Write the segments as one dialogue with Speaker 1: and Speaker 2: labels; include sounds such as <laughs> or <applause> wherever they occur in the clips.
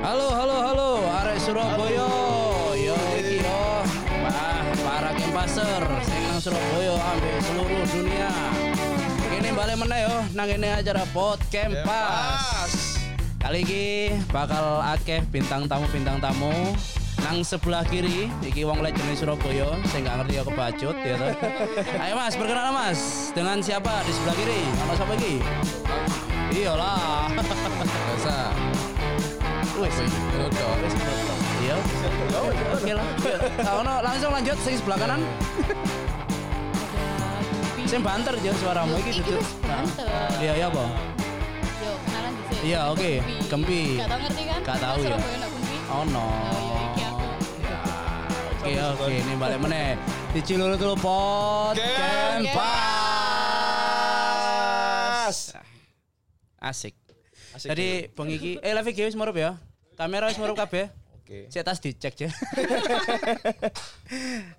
Speaker 1: Halo, halo, halo, arek Surabaya. Yo iki yo. Wah, para kempaser sing nang Surabaya ambil seluruh dunia. Ini balik meneh yo nang ini acara Pot Kempas. Kali ini bakal akeh bintang tamu bintang tamu nang sebelah kiri iki wong legend Surabaya saya nggak ngerti ya kebacut ya toh. <laughs> Ayo Mas, perkenalan Mas. Dengan siapa di sebelah kiri? Nama siapa iki? Iyalah.
Speaker 2: Biasa.
Speaker 1: Wes. Iya. Oke lah. Ono langsung lanjut sing sebelah kanan. Sing banter jo suaramu iki
Speaker 3: wis banter.
Speaker 1: Iya iya apa?
Speaker 3: Yo, kenalan dhisik.
Speaker 1: Iya, oke. Gempi.
Speaker 3: Gak tau ngerti kan?
Speaker 1: Gak tahu ya. Oh no.
Speaker 3: Oh, iya, iki aku.
Speaker 1: Oke oke ini balik meneh. Di Cilulu dulu pot Kempas. Asik.
Speaker 2: Asik
Speaker 1: Jadi bengi iki eh live iki wis murup ya. Kamera wis murup kabeh.
Speaker 2: Oke.
Speaker 1: Saya tas dicek ya. <laughs>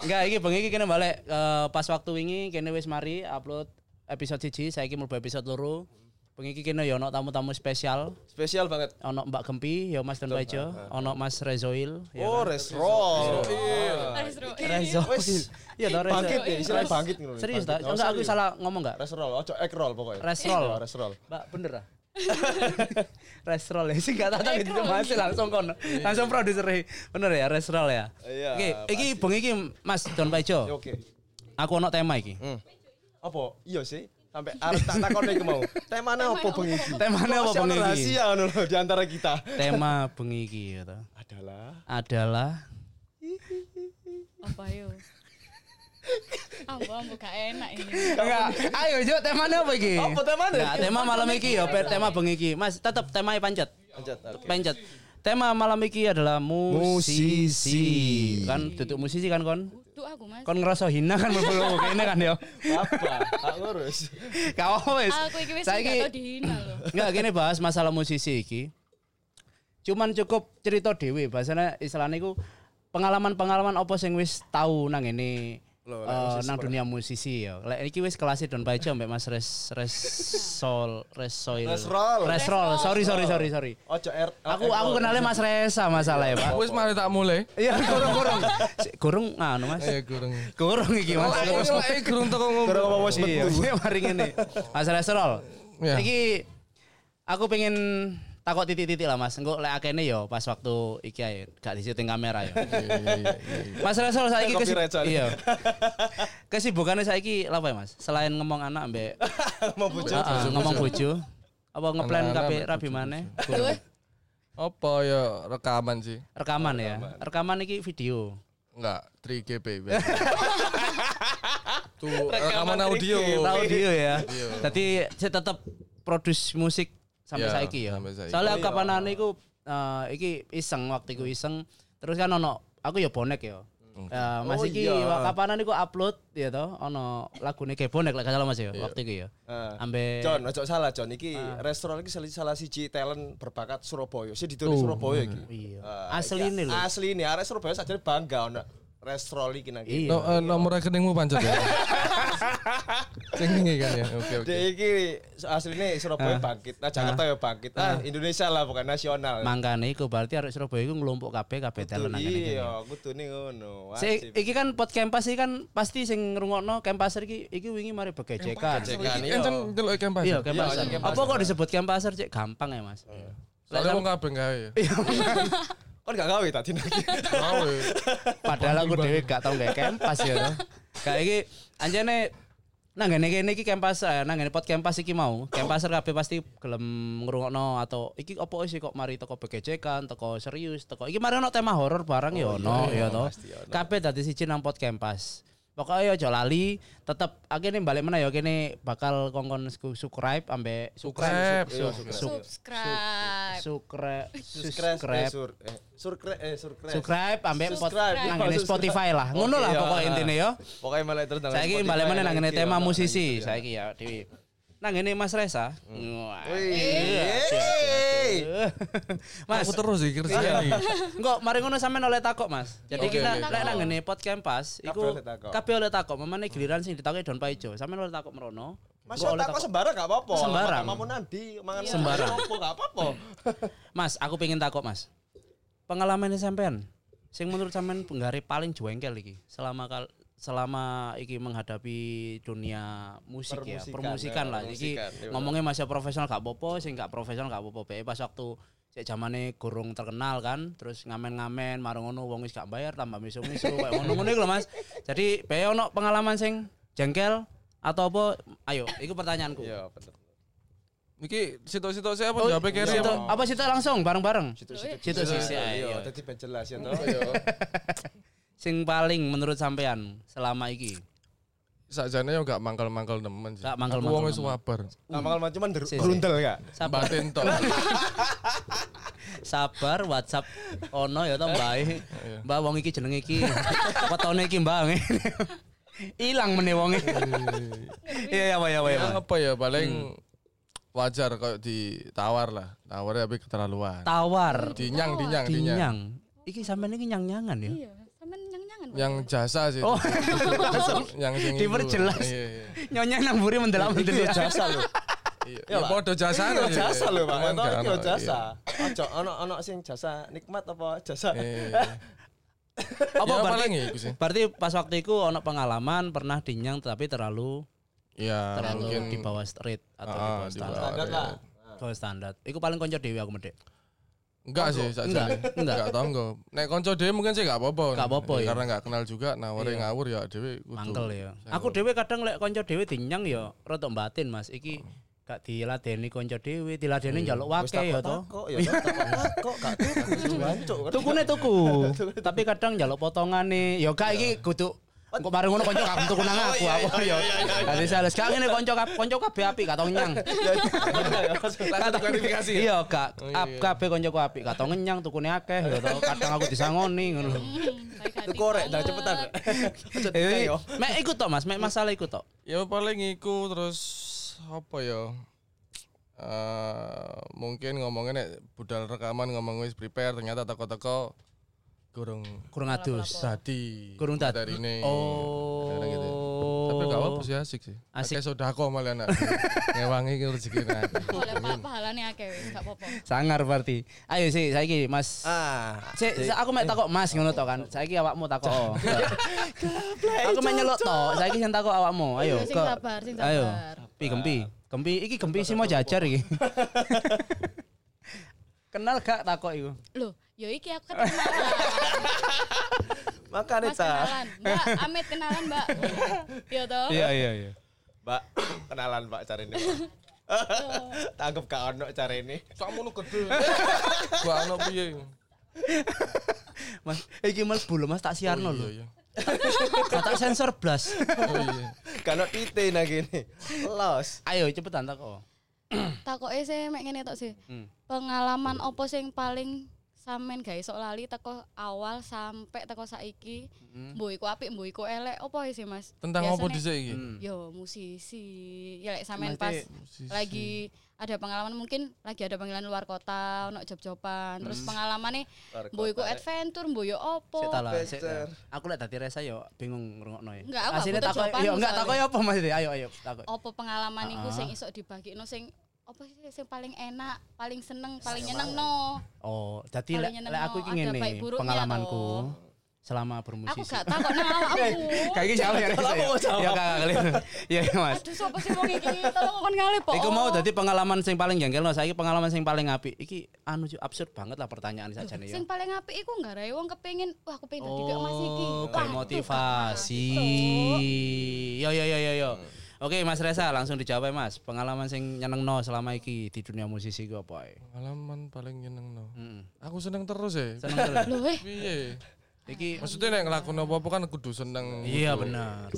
Speaker 1: Enggak, iki bengi iki kene balik eh, pas waktu wingi kene wis mari upload episode siji, saiki mlebu episode loro. Bengi iki kene ya ono tamu-tamu spesial.
Speaker 2: Spesial banget.
Speaker 1: Ono Mbak Gempi, ya Mas Don Paijo, ono Mas Rezoil, ya
Speaker 2: Oh,
Speaker 1: kan?
Speaker 2: resroll.
Speaker 3: Resro.
Speaker 1: Rezoil. Iya Rezoil.
Speaker 2: Bangkit ya, istilahnya bangkit ngono.
Speaker 1: Serius.
Speaker 2: Oh,
Speaker 1: Enggak aku
Speaker 2: serius.
Speaker 1: salah ngomong enggak?
Speaker 2: Resroll, ojo egg roll pokoknya.
Speaker 1: Resroll.
Speaker 2: Oh, resroll.
Speaker 1: Mbak bener ah? <laughs> Resroll ya sih enggak tahu gitu masih langsung kon. Langsung produser Bener ya Resroll ya.
Speaker 2: Iya,
Speaker 1: Oke, iki bengi iki Mas Don Paijo.
Speaker 2: Ya, Oke.
Speaker 1: Aku ono tema iki.
Speaker 2: Hmm. Apa? Iya sih. Sampai arep tak takon iki mau. <laughs> Temanya apa bengi iki?
Speaker 1: Temanya apa bengi iki?
Speaker 2: Rahasia ngono lho di antara kita.
Speaker 1: Tema bengi iki ya.
Speaker 2: Adalah
Speaker 1: Adalah
Speaker 3: Apa yo? Ambo ambo gak enak ini.
Speaker 1: Enggak, ayo Jo, temanya apa iki?
Speaker 2: Apa temanya?
Speaker 1: Enggak, tema malam iki ya, tema bengi iki. Mas, tetep temanya pancet.
Speaker 2: Lanjut. Oke.
Speaker 1: Pancet. Tema malam iki adalah musisi.
Speaker 2: Musisi.
Speaker 1: Kan duduk musisi kan kon?
Speaker 3: Tuh aku Mas.
Speaker 1: Kon ngerasa hina kan mlebu kene kan yo.
Speaker 2: Apa? Tak ngurus.
Speaker 1: Kau wis.
Speaker 3: Aku iki wis gak tau dihina loh.
Speaker 1: Enggak gini bahas masalah musisi iki. Cuman cukup cerita dewe bahasanya istilahnya iku pengalaman-pengalaman apa sing wis tahu nang ini
Speaker 2: Loh, musisi
Speaker 1: nang dunia musisi ya. Lek iki wis kelas Don Paijo mbek Mas Res Res Sol Res Soil.
Speaker 2: Resrol.
Speaker 1: Resrol. Sorry sorry sorry sorry.
Speaker 2: Ojo R.
Speaker 1: Aku aku kenalnya Mas Resa masalah ya, Pak.
Speaker 4: Wis mari tak mulai.
Speaker 1: Iya. Si- Gurung anu Mas.
Speaker 4: Eh gurung.
Speaker 1: Gurung iki Mas.
Speaker 4: Eh gurung teko ngomong.
Speaker 2: Kurang apa wis
Speaker 1: Iya,
Speaker 2: metu.
Speaker 1: iya, <laughs> mari ngene. Mas Resrol.
Speaker 4: Iya.
Speaker 1: Iki aku pengen takut titik-titik lah Mas. Engko lek akene yo pas waktu iki ae gak di syuting kamera yo. Mas Resrol saiki kesib iya. Kesibukannya saiki apa ya Mas? Selain ngomong anak ambek
Speaker 2: Mau <laughs> bojo.
Speaker 1: Ngomong bojo. Apa ngeplan
Speaker 4: ambek
Speaker 1: rabi?
Speaker 3: Duh,
Speaker 4: Apa ya rekaman sih?
Speaker 1: Rekaman ya. Rekaman iki video.
Speaker 4: Enggak, 3GP. biasa. Tuh rekaman audio.
Speaker 1: audio ya. Jadi saya tetap produce musik sampai
Speaker 4: Ya,
Speaker 1: saiki ya.
Speaker 4: sampai saiki.
Speaker 1: Soalnya
Speaker 2: Oh, iya.
Speaker 1: kapan iku eh, iki iseng waktu iku iseng terus kan ono aku ya bonek ya. Eh, Mas
Speaker 2: Oh,
Speaker 1: iki
Speaker 2: iya.
Speaker 1: kapanan iku upload ya toh ono lagune kayak bonek lek salah Mas ya
Speaker 4: Iya.
Speaker 1: waktu itu ya.
Speaker 2: Ah.
Speaker 1: Ambe
Speaker 2: John, ojo salah John. Iki
Speaker 1: Ah.
Speaker 2: restoran iki salah, salah siji talent berbakat Surabaya. Sih ditulis Surabaya iki.
Speaker 1: Iya.
Speaker 2: Ah,
Speaker 1: Asli
Speaker 2: iki-
Speaker 1: ini lho.
Speaker 2: Asli ini, arek Surabaya saja bangga ono restoran iki nang
Speaker 1: Iya.
Speaker 2: iki.
Speaker 4: No, eh, nomor rekeningmu pancet ya. <laughs> Sing ini kan ya. Oke oke.
Speaker 2: Dek iki asline Surabaya bangkit. Nah, Jakarta ya bangkit. Ah, Indonesia lah bukan nasional.
Speaker 1: mangkane iku berarti arek Surabaya iku ngelompok kabeh kabeh talent nang kene iki.
Speaker 2: Iya, kudune ngono.
Speaker 1: Si, iki kan pot campus iki kan pasti sing ngrungokno campuser iki iki wingi mari begejekan.
Speaker 2: Begejekan.
Speaker 4: Enten delok campus.
Speaker 1: Iya,
Speaker 2: iya,
Speaker 1: Apa kok disebut campuser cek gampang ya, Mas?
Speaker 4: Soalnya wong kabeh gawe ya. <laughs>
Speaker 2: Kan gak gawe tadi lagi.
Speaker 4: Gawe.
Speaker 1: Padahal aku dhewe gak tau gawe campus ya. toh. Kayak iki anjene nang ngene kene iki campus eh, nang ngene pot campus iki mau. Campuser kabeh pasti gelem ngrungokno atau iki apa sih kok mari teko begecekan, teko serius, teko iki mari ono tema horor barang ya ono ya toh. Kabeh dadi siji nang pot campus. Pokoknya aja lali, tetep akhirnya balik mana ya kene bakal kongkon su- subscribe ambek
Speaker 4: Subscribe.
Speaker 1: su-
Speaker 2: Iya,
Speaker 1: su- su-
Speaker 3: subscribe.
Speaker 1: subscribe
Speaker 2: Subscribe,
Speaker 1: subscribe
Speaker 2: eh, sur, eh, eh,
Speaker 1: subscribe
Speaker 2: Subscribe.
Speaker 1: nang Spotify lah. Ngono lah pokoknya
Speaker 2: iya.
Speaker 1: intine ya.
Speaker 2: Pokoknya malah terus nang
Speaker 1: Saiki
Speaker 2: Spotify,
Speaker 1: balik mana nang tema musisi
Speaker 2: iki, ya.
Speaker 1: saiki ya Dewi. Nang ngene Mas Resa. Wah.
Speaker 2: Wih.
Speaker 1: Iya. <laughs> Mas,
Speaker 4: Aku terus iki kerjaan iki.
Speaker 1: Enggak, mari ngono sampean oleh takok, Mas. Jadi kita lek nang ngene pot campus iku
Speaker 2: takok.
Speaker 1: kabeh oleh takok. Memane giliran sing ditakoki Don Paijo. Sampean oleh takok merono.
Speaker 2: Mas
Speaker 1: oleh
Speaker 2: tak kok sembarang gak apa-apa.
Speaker 1: Sembarang.
Speaker 2: Kamu nanti mangan
Speaker 1: Sembarang.
Speaker 2: apa gak apa-apa. <laughs>
Speaker 1: Mas, aku pengen takok, Mas. pengalaman sampean sing menurut sampean penggari paling jengkel iki selama kal selama iki menghadapi dunia musik ya
Speaker 2: Permusikan,
Speaker 1: permusikan
Speaker 2: ya,
Speaker 1: lah iki
Speaker 2: iya
Speaker 1: ngomongnya masih profesional gak apa-apa sing gak profesional gak apa-apa Bae pas waktu cek zamane gurung terkenal kan terus ngamen-ngamen marung ngono wong wis gak bayar tambah misu-misu kayak ngono-ngono iku lho Mas jadi bae ono pengalaman sing jengkel atau apa ayo iku pertanyaanku
Speaker 2: Iya, bener.
Speaker 4: Iki situ-situ saya
Speaker 1: Oh,
Speaker 4: apa jawabnya Kerry
Speaker 1: situ,
Speaker 4: apa?
Speaker 1: apa situ langsung bareng-bareng
Speaker 2: Situ-situ.
Speaker 1: Situ sisi,
Speaker 2: Iya,
Speaker 1: iya.
Speaker 2: dadi ben jelas ya toh. <laughs>
Speaker 1: sing paling menurut sampean selama iki
Speaker 4: Sakjane yo gak mangkel-mangkel nemen sih.
Speaker 1: Gak mangkel-mangkel
Speaker 4: wong wis wabar.
Speaker 2: Nah, makal cuman berundel gak?
Speaker 1: sabar
Speaker 4: Batin tok. <laughs>
Speaker 1: sabar WhatsApp ono ya toh Mbak
Speaker 4: Iya.
Speaker 1: Mbak wong iki jenenge iki wetone iki Mbak <laughs> ilang meneh wonge iya ya ya ya
Speaker 4: Ya, apa ya paling wajar kalau ditawar lah. Tawarnya tapi keterlaluan.
Speaker 1: tawar
Speaker 4: Dinyang, dinyang, dinyang.
Speaker 1: iki sampean iki nyang-nyangan ya
Speaker 3: Iya.
Speaker 4: Yang jasa sih.
Speaker 1: Oh. <laughs>
Speaker 4: yang sing.
Speaker 1: Diperjelas.
Speaker 4: Iya, iya.
Speaker 1: nyonya nang mburi mendelak
Speaker 2: Itu
Speaker 1: mendelak
Speaker 2: ya jasa lho.
Speaker 4: Iya,
Speaker 2: Ya,
Speaker 4: ya podo jasa
Speaker 2: Iya jasa lho, Pak. Iya
Speaker 4: ono,
Speaker 2: jasa. Ojo ono ono sing jasa nikmat apa jasa.
Speaker 4: Iya. Iya, iya. <laughs>
Speaker 1: apa
Speaker 4: Ya,
Speaker 1: berarti
Speaker 4: paling ya iku sih.
Speaker 1: berarti pas waktu itu ono pengalaman pernah dinyang tapi terlalu
Speaker 4: Ya,
Speaker 1: terlalu
Speaker 4: mungkin
Speaker 1: di bawah street atau di
Speaker 4: Ah,
Speaker 1: bawah
Speaker 4: di
Speaker 1: standar
Speaker 4: bawah.
Speaker 2: Standar lah.
Speaker 1: bawah standar iku paling konco dewi aku medek
Speaker 4: Enggak sih, sakjane.
Speaker 1: Enggak, enggak.
Speaker 4: Enggak tonggo. Nek konco dhewe mungkin sih enggak apa-apa.
Speaker 1: Gak apa-apa, ya.
Speaker 4: Karena enggak kenal juga naware
Speaker 1: Iya.
Speaker 4: ngawur ya dhewe kudu.
Speaker 1: mangkel ya aku dewi kadang lek konco dewi dinyang ya rotok batin mas iki gak diladeni konco dewi diladeni njaluk
Speaker 2: Wis
Speaker 1: wake ya to
Speaker 2: takok-takok, ya toh, takok-takok <laughs> gak tuku <laughs>
Speaker 1: tukune <laughs> tuku tapi kadang njaluk potongane ya gak iki kudu Kok bareng ngono konco kabeh tuku nang aku aku ya. Dadi sales gak ngene konco kabeh konco kabeh apik gak tau nyang. <laughs>
Speaker 4: Klarifikasi.
Speaker 1: Iya gak
Speaker 4: Oh, iya,
Speaker 1: ap-
Speaker 4: iya.
Speaker 1: kabeh koncoku apik gak tau ngenyang tukune akeh ya to. Kadang aku disangoni ngono.
Speaker 3: Hati
Speaker 2: Tuku korek dah cepetan. Yo.
Speaker 1: Mek ikut tok Mas, mek masalah ikut tok.
Speaker 4: Ya paling iku terus apa ya? Eh mungkin ngomongin nek budal rekaman ngomong wis prepare ternyata teko-teko kurang
Speaker 1: Kurang adus.
Speaker 4: dadi.
Speaker 1: Kurang dadi.
Speaker 4: dari ini.
Speaker 1: Oh.
Speaker 4: Gitu. Tapi gak apa-apa sih asik sih.
Speaker 1: Asik.
Speaker 4: Asik sodako malah anak. <laughs> Ngewangi ki rezeki nek.
Speaker 3: Boleh pak pahalane akeh gak apa-apa.
Speaker 1: Sangar berarti. Ayo sih saiki Mas.
Speaker 2: Ah,
Speaker 1: Sik, sik, aku mek takok Mas ngono tok kan. Saiki awakmu takok. <laughs> aku mek nyeluk tok. Saiki sing takok awakmu. Ayo.
Speaker 3: Sing
Speaker 1: ke-
Speaker 3: sabar, sing
Speaker 1: Ayo.
Speaker 3: sabar.
Speaker 1: Pi gempi. Gempi iki gempi sih mau jajar iki. <laughs> Kenal gak takok iku?
Speaker 3: Loh, yo iki aku kan kenalan. <laughs>
Speaker 2: makane
Speaker 3: Mas
Speaker 2: ta.
Speaker 3: kenalan. Mbak, Amit kenalan, Mbak. <laughs> Yo toh.
Speaker 1: iya iya.
Speaker 2: Mbak, <coughs> kenalan Mbak cari ini. <laughs> Tanggep gak ono cari ini.
Speaker 4: Kamu nu gede. Gua ono piye?
Speaker 1: Mas, iki Mas bulu Mas tak siarno lho.
Speaker 4: Iya, iya.
Speaker 1: Gak tak sensor blas.
Speaker 4: Oh iya.
Speaker 2: Gak ono tite nang kene. Los.
Speaker 1: Ayo cepetan takok. <clears throat>
Speaker 3: Takoke sih mek ngene tok sih.
Speaker 1: Hmm.
Speaker 3: Pengalaman opo sing paling sampean gak iso lali teko awal sampai teko saiki.
Speaker 1: Hmm.
Speaker 3: Mbok iku apik, mbok iku elek, opo sih, Mas?
Speaker 4: Tentang apa
Speaker 3: Biasane-
Speaker 4: dhisik iki?
Speaker 1: Hmm.
Speaker 3: Yo musisi. Ya lek sampean pas
Speaker 4: musisi.
Speaker 3: lagi ada pengalaman mungkin lagi ada panggilan luar kota, ono job-joban, terus pengalamannya
Speaker 2: Luar
Speaker 3: mbok iku
Speaker 2: kota, eh.
Speaker 3: adventure, mbok yo opo.
Speaker 1: Aku lek dadi resa yo bingung ngrungokno ya.
Speaker 3: Enggak, aku
Speaker 1: takok yo enggak takok yo apa Mas? Ayo ayo takok.
Speaker 3: Opo pengalaman iku
Speaker 1: Ah.
Speaker 3: sing iso dibagino sing apa sih sing paling enak, paling seneng, paling nyeneng no.
Speaker 1: Oh, dadi lek lek aku iki
Speaker 3: ada
Speaker 1: ngene
Speaker 3: baik buruknya
Speaker 1: pengalamanku
Speaker 3: toh.
Speaker 1: selama
Speaker 3: Aku
Speaker 1: bermusisi.
Speaker 3: gak takok nang awakmu. <laughs>
Speaker 1: Kayak iki jawab ya ya? Ya kakak kali. Iya iya, Mas.
Speaker 3: Aduh sapa sih wong iki? Tolong kon ngalih po.
Speaker 1: Iku mau dadi pengalaman sing paling jengkelno saiki pengalaman sing paling apik. Iki anu absurd banget lah pertanyaan sakjane ya.
Speaker 3: Sing paling apik iku nggak rae wong kepengin, wah aku pengen dadi kayak Mas iki.
Speaker 1: Oh, motivasi. Yo yo yo yo yo. Oke Mas Reza langsung dijawab ya, Mas. Pengalaman sing nyenengno selama iki di dunia musisi ku apa ae?
Speaker 4: Pengalaman paling nyeneng no.
Speaker 1: Heeh.
Speaker 4: Aku seneng terus ya.
Speaker 1: Seneng terus. <laughs>
Speaker 3: Loh eh,
Speaker 4: Piye?
Speaker 1: Iki
Speaker 4: Maksudnya nek ngelakuin apa-apa kan kudu seneng.
Speaker 1: iya benar.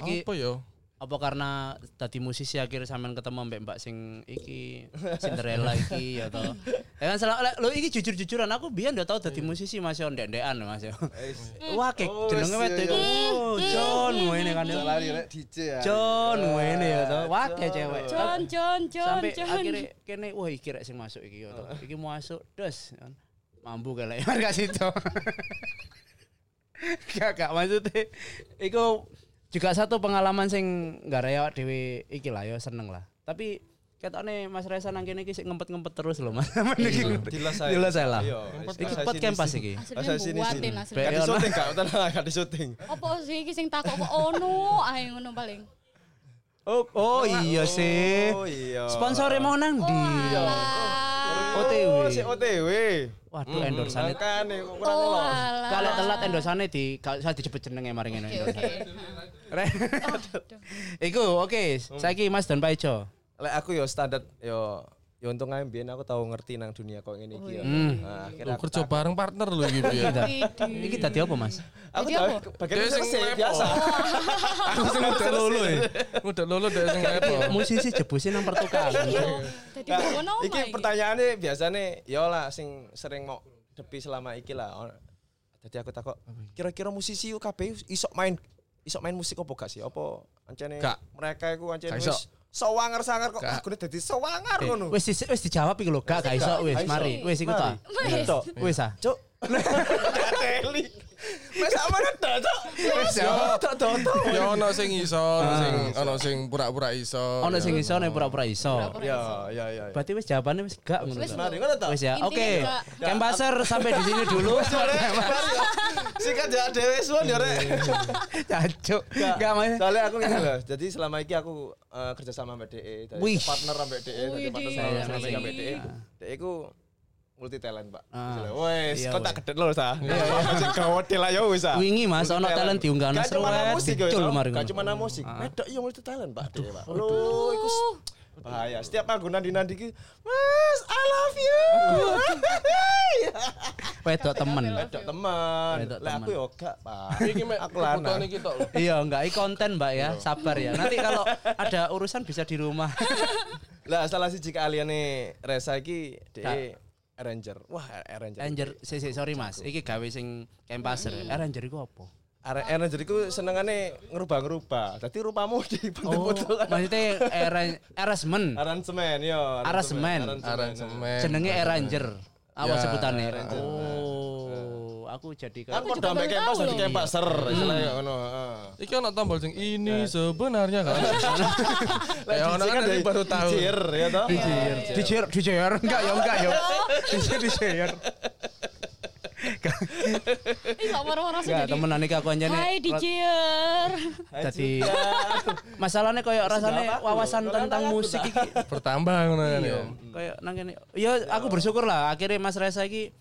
Speaker 1: Iki
Speaker 4: Apa ya?
Speaker 1: Apa karena tadi musisi akhirnya sampean ketemu mbak mbak sing iki Cinderella iki ya toh. Ya kan salah lo iki jujur jujuran aku biar udah tahu tadi musisi masih on dendean mas ya <laughs> wah kayak
Speaker 2: Oh,
Speaker 1: jenenge wedok
Speaker 2: iya,
Speaker 1: iku.
Speaker 2: iya.
Speaker 1: oh John ngene kan ya
Speaker 2: Lari rek DJ ya.
Speaker 1: John ngene ya toh. Wah kayak cewek.
Speaker 3: John, John, John,
Speaker 1: sampai akhirnya kene wah iki rek sing masuk iki ya toh. Iki mau masuk dos <laughs> kan mampu kali ya marga situ. <laughs> Gak gak maksudnya iku juga satu pengalaman sing nggak raya dewe iki lah ya seneng lah tapi ketokne Mas Reza nang kene iki sik ngempet-ngempet terus lho Mas.
Speaker 2: Dilas saya.
Speaker 1: Dilas saya lah.
Speaker 2: Iya.
Speaker 1: Iki podcast pas iki.
Speaker 2: Asal sini sini. Gak di syuting gak tenang gak di syuting.
Speaker 3: Apa sih iki sing takok kok ono ae ngono paling.
Speaker 1: Oh, oh iya sih.
Speaker 2: Oh iya.
Speaker 1: Sponsornya mau nang ndi? OTW.
Speaker 2: Oh, si OTW.
Speaker 1: Waduh endorsannya.
Speaker 2: Makane kok kurang
Speaker 3: Oh.
Speaker 1: Kalau telat endorsannya di gak usah disebut jenenge mari ngene.
Speaker 3: Oke, oke.
Speaker 1: Re- <laughs> Iku oke, saiki Mas dan Pak Ijo.
Speaker 2: Lek aku yo standar yo yo untung ae mbiyen aku tahu ngerti nang dunia kok ngene iki yo.
Speaker 1: Hmm.
Speaker 2: Nah, akhirnya
Speaker 4: Lu
Speaker 2: aku
Speaker 4: kerja bareng partner lu gitu ya.
Speaker 3: Widih.
Speaker 1: Iki tadi apa Mas?
Speaker 2: Aku tahu
Speaker 3: apa?
Speaker 2: bagian
Speaker 4: sing
Speaker 2: biasa.
Speaker 4: Aku sing udah lulu ya. Udah lulu dari sing lepo.
Speaker 1: Musisi jebusin nang pertukaran.
Speaker 3: Jadi ngono
Speaker 2: Iki pertanyaannya biasanya ya lah sing sering mau depi selama iki lah. Oh, Jadi aku takut kira-kira musisi ku kabeh iso main iso main musik apa gak sih? Apa ancene mereka iku ancene
Speaker 4: iso.
Speaker 2: wis sawangar-sangar kok aku dadi sawangar ngono.
Speaker 1: Wis wis dijawab iki lho, gak gak iso wis, mari. Wis iku ta.
Speaker 3: Wis.
Speaker 1: Ah.
Speaker 2: Cuk. <laughs> Gak <laughs> sama dah, Cuk. Wis
Speaker 4: Yo.
Speaker 2: tok tok.
Speaker 4: Ya ono sing iso, ono sing ono sing pura-pura iso.
Speaker 1: Ono
Speaker 4: ya.
Speaker 1: sing iso nek pura-pura iso.
Speaker 2: Ya, ya, ya. ya.
Speaker 1: Berarti wis jawabannya wis gak ngono.
Speaker 3: Wis,
Speaker 1: ta?
Speaker 2: Mari ngono ta?
Speaker 1: Wis ya. Oke.
Speaker 3: gak.
Speaker 1: Kembaser sampai di sini dulu.
Speaker 2: Sikat ya dhewe suwun ya rek.
Speaker 1: Cancuk. Gak Mas.
Speaker 2: Soalnya aku ngene lho. Jadi selama iki aku eh, kerja sama mbak DE, partner mbak DE, partner sama
Speaker 1: Iya,
Speaker 2: sama
Speaker 1: iya.
Speaker 2: mbak DE. DE ku multi talent, Pak.
Speaker 1: Ah.
Speaker 2: Wes,
Speaker 1: Iya,
Speaker 2: kok tak
Speaker 1: wes.
Speaker 2: gedet lho sa. <laughs> Sing gawat lah ya wis ah.
Speaker 1: Wingi, Mas,
Speaker 2: Multi
Speaker 1: ono talent diunggah
Speaker 2: Gak cuma musik Gak
Speaker 1: ngono.
Speaker 2: cuma musik.
Speaker 1: Ah.
Speaker 2: Medok iya multi talent, Pak DE, Pak. Lho, iku s- bahaya. Setiap aku nandi-nandi ki, "Mas, I love you." <laughs>
Speaker 1: Wedok temen. Wedok
Speaker 2: Lah aku
Speaker 1: temen.
Speaker 2: yo gak, Pak. Aku lanang. <laughs>
Speaker 1: Iya, enggak i konten Mbak ya, sabar ya. Nanti kalau ada urusan bisa di rumah.
Speaker 2: Lah salah siji keahliane Reza iki DE arranger. Wah, arranger.
Speaker 1: Ranger, si, si, sorry Mas, iki gawe sing kempaser. Ranger iku apa?
Speaker 2: Arranger iku senengane ngerubah-ngerubah. Dadi rupamu <laughs>
Speaker 1: Oh,
Speaker 2: dibentuk-bentuk kan.
Speaker 1: maksudnya arrange- arrangement.
Speaker 2: Aransemen yo.
Speaker 1: Aransemen. Jenenge Ranger. Apa
Speaker 4: Ya,
Speaker 1: sebutannya?
Speaker 2: Ranger.
Speaker 1: Oh, aku jadi
Speaker 2: Kan
Speaker 3: Aku
Speaker 2: ambek
Speaker 3: baru
Speaker 2: kempas
Speaker 3: loh.
Speaker 2: kempaser istilahnya ngono.
Speaker 4: Iki ono tombol sing ini sebenarnya <laughs> kan.
Speaker 2: Lah
Speaker 4: Ya, ono kan dari baru tahu.
Speaker 2: Dijir, ya toh.
Speaker 1: Dijir, dijir, dijir, enggak ya, enggak ya. <laughs> Dijir, dijir. <laughs>
Speaker 3: Ih, gak marah-marah
Speaker 1: Enggak,
Speaker 3: sendiri.
Speaker 1: temenan iki aku anjane.
Speaker 3: Hai Dijer.
Speaker 1: Jadi masalahnya kayak rasanya wawasan tentang musik iki
Speaker 4: Bertambah ngono kan ya.
Speaker 1: Iya, kayak nang kene. Ya aku bersyukur lah akhirnya Mas Reza iki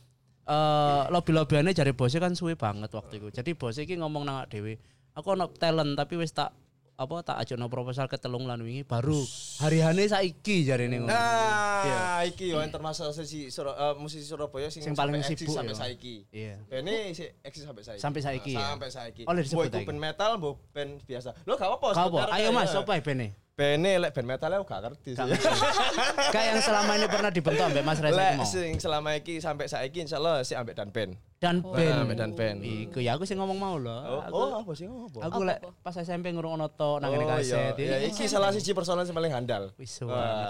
Speaker 1: eh lobby-lobbyannya jare bosnya kan suwe banget waktu itu. Jadi bosnya iki ngomong nang awake dhewe, aku ono talent tapi wis tak apa tak ajono proposal ke telung lan wingi baru hari-hane saiki jarene ngono.
Speaker 2: Nah, iki yo yang termasuk sisi Suro, eh, musisi Surabaya sing,
Speaker 1: Sing paling
Speaker 2: sampai eksis
Speaker 1: sibuk
Speaker 2: sampai
Speaker 1: ya.
Speaker 2: saiki.
Speaker 1: Iya.
Speaker 2: Bene isi eksis sampai saiki.
Speaker 1: Sampai saiki ya?
Speaker 2: Sampai saiki.
Speaker 1: Oleh disebut
Speaker 2: metal, band biasa. Lo gak apa-apa.
Speaker 1: Kau apa?
Speaker 2: sebenarnya.
Speaker 1: Ayo Mas, apa ya bene?
Speaker 2: Bene lek band metal aku gak ngerti sih. <laughs>
Speaker 1: Kayak yang selama ini pernah dibentuk ambek Mas Reza
Speaker 2: Lek sing selama iki sampai saiki insyaallah si ambek dan band.
Speaker 1: Dan band.
Speaker 2: ambek dan band.
Speaker 1: Iku ya aku sih ngomong mau loh.
Speaker 2: Oh,
Speaker 1: Aku,
Speaker 2: oh apa sih apa?
Speaker 1: aku lek pas SMP ngurung to nang ngene
Speaker 2: Oh,
Speaker 1: kaset.
Speaker 2: iya. Ya iki salah siji personal sing paling handal.
Speaker 1: Wis.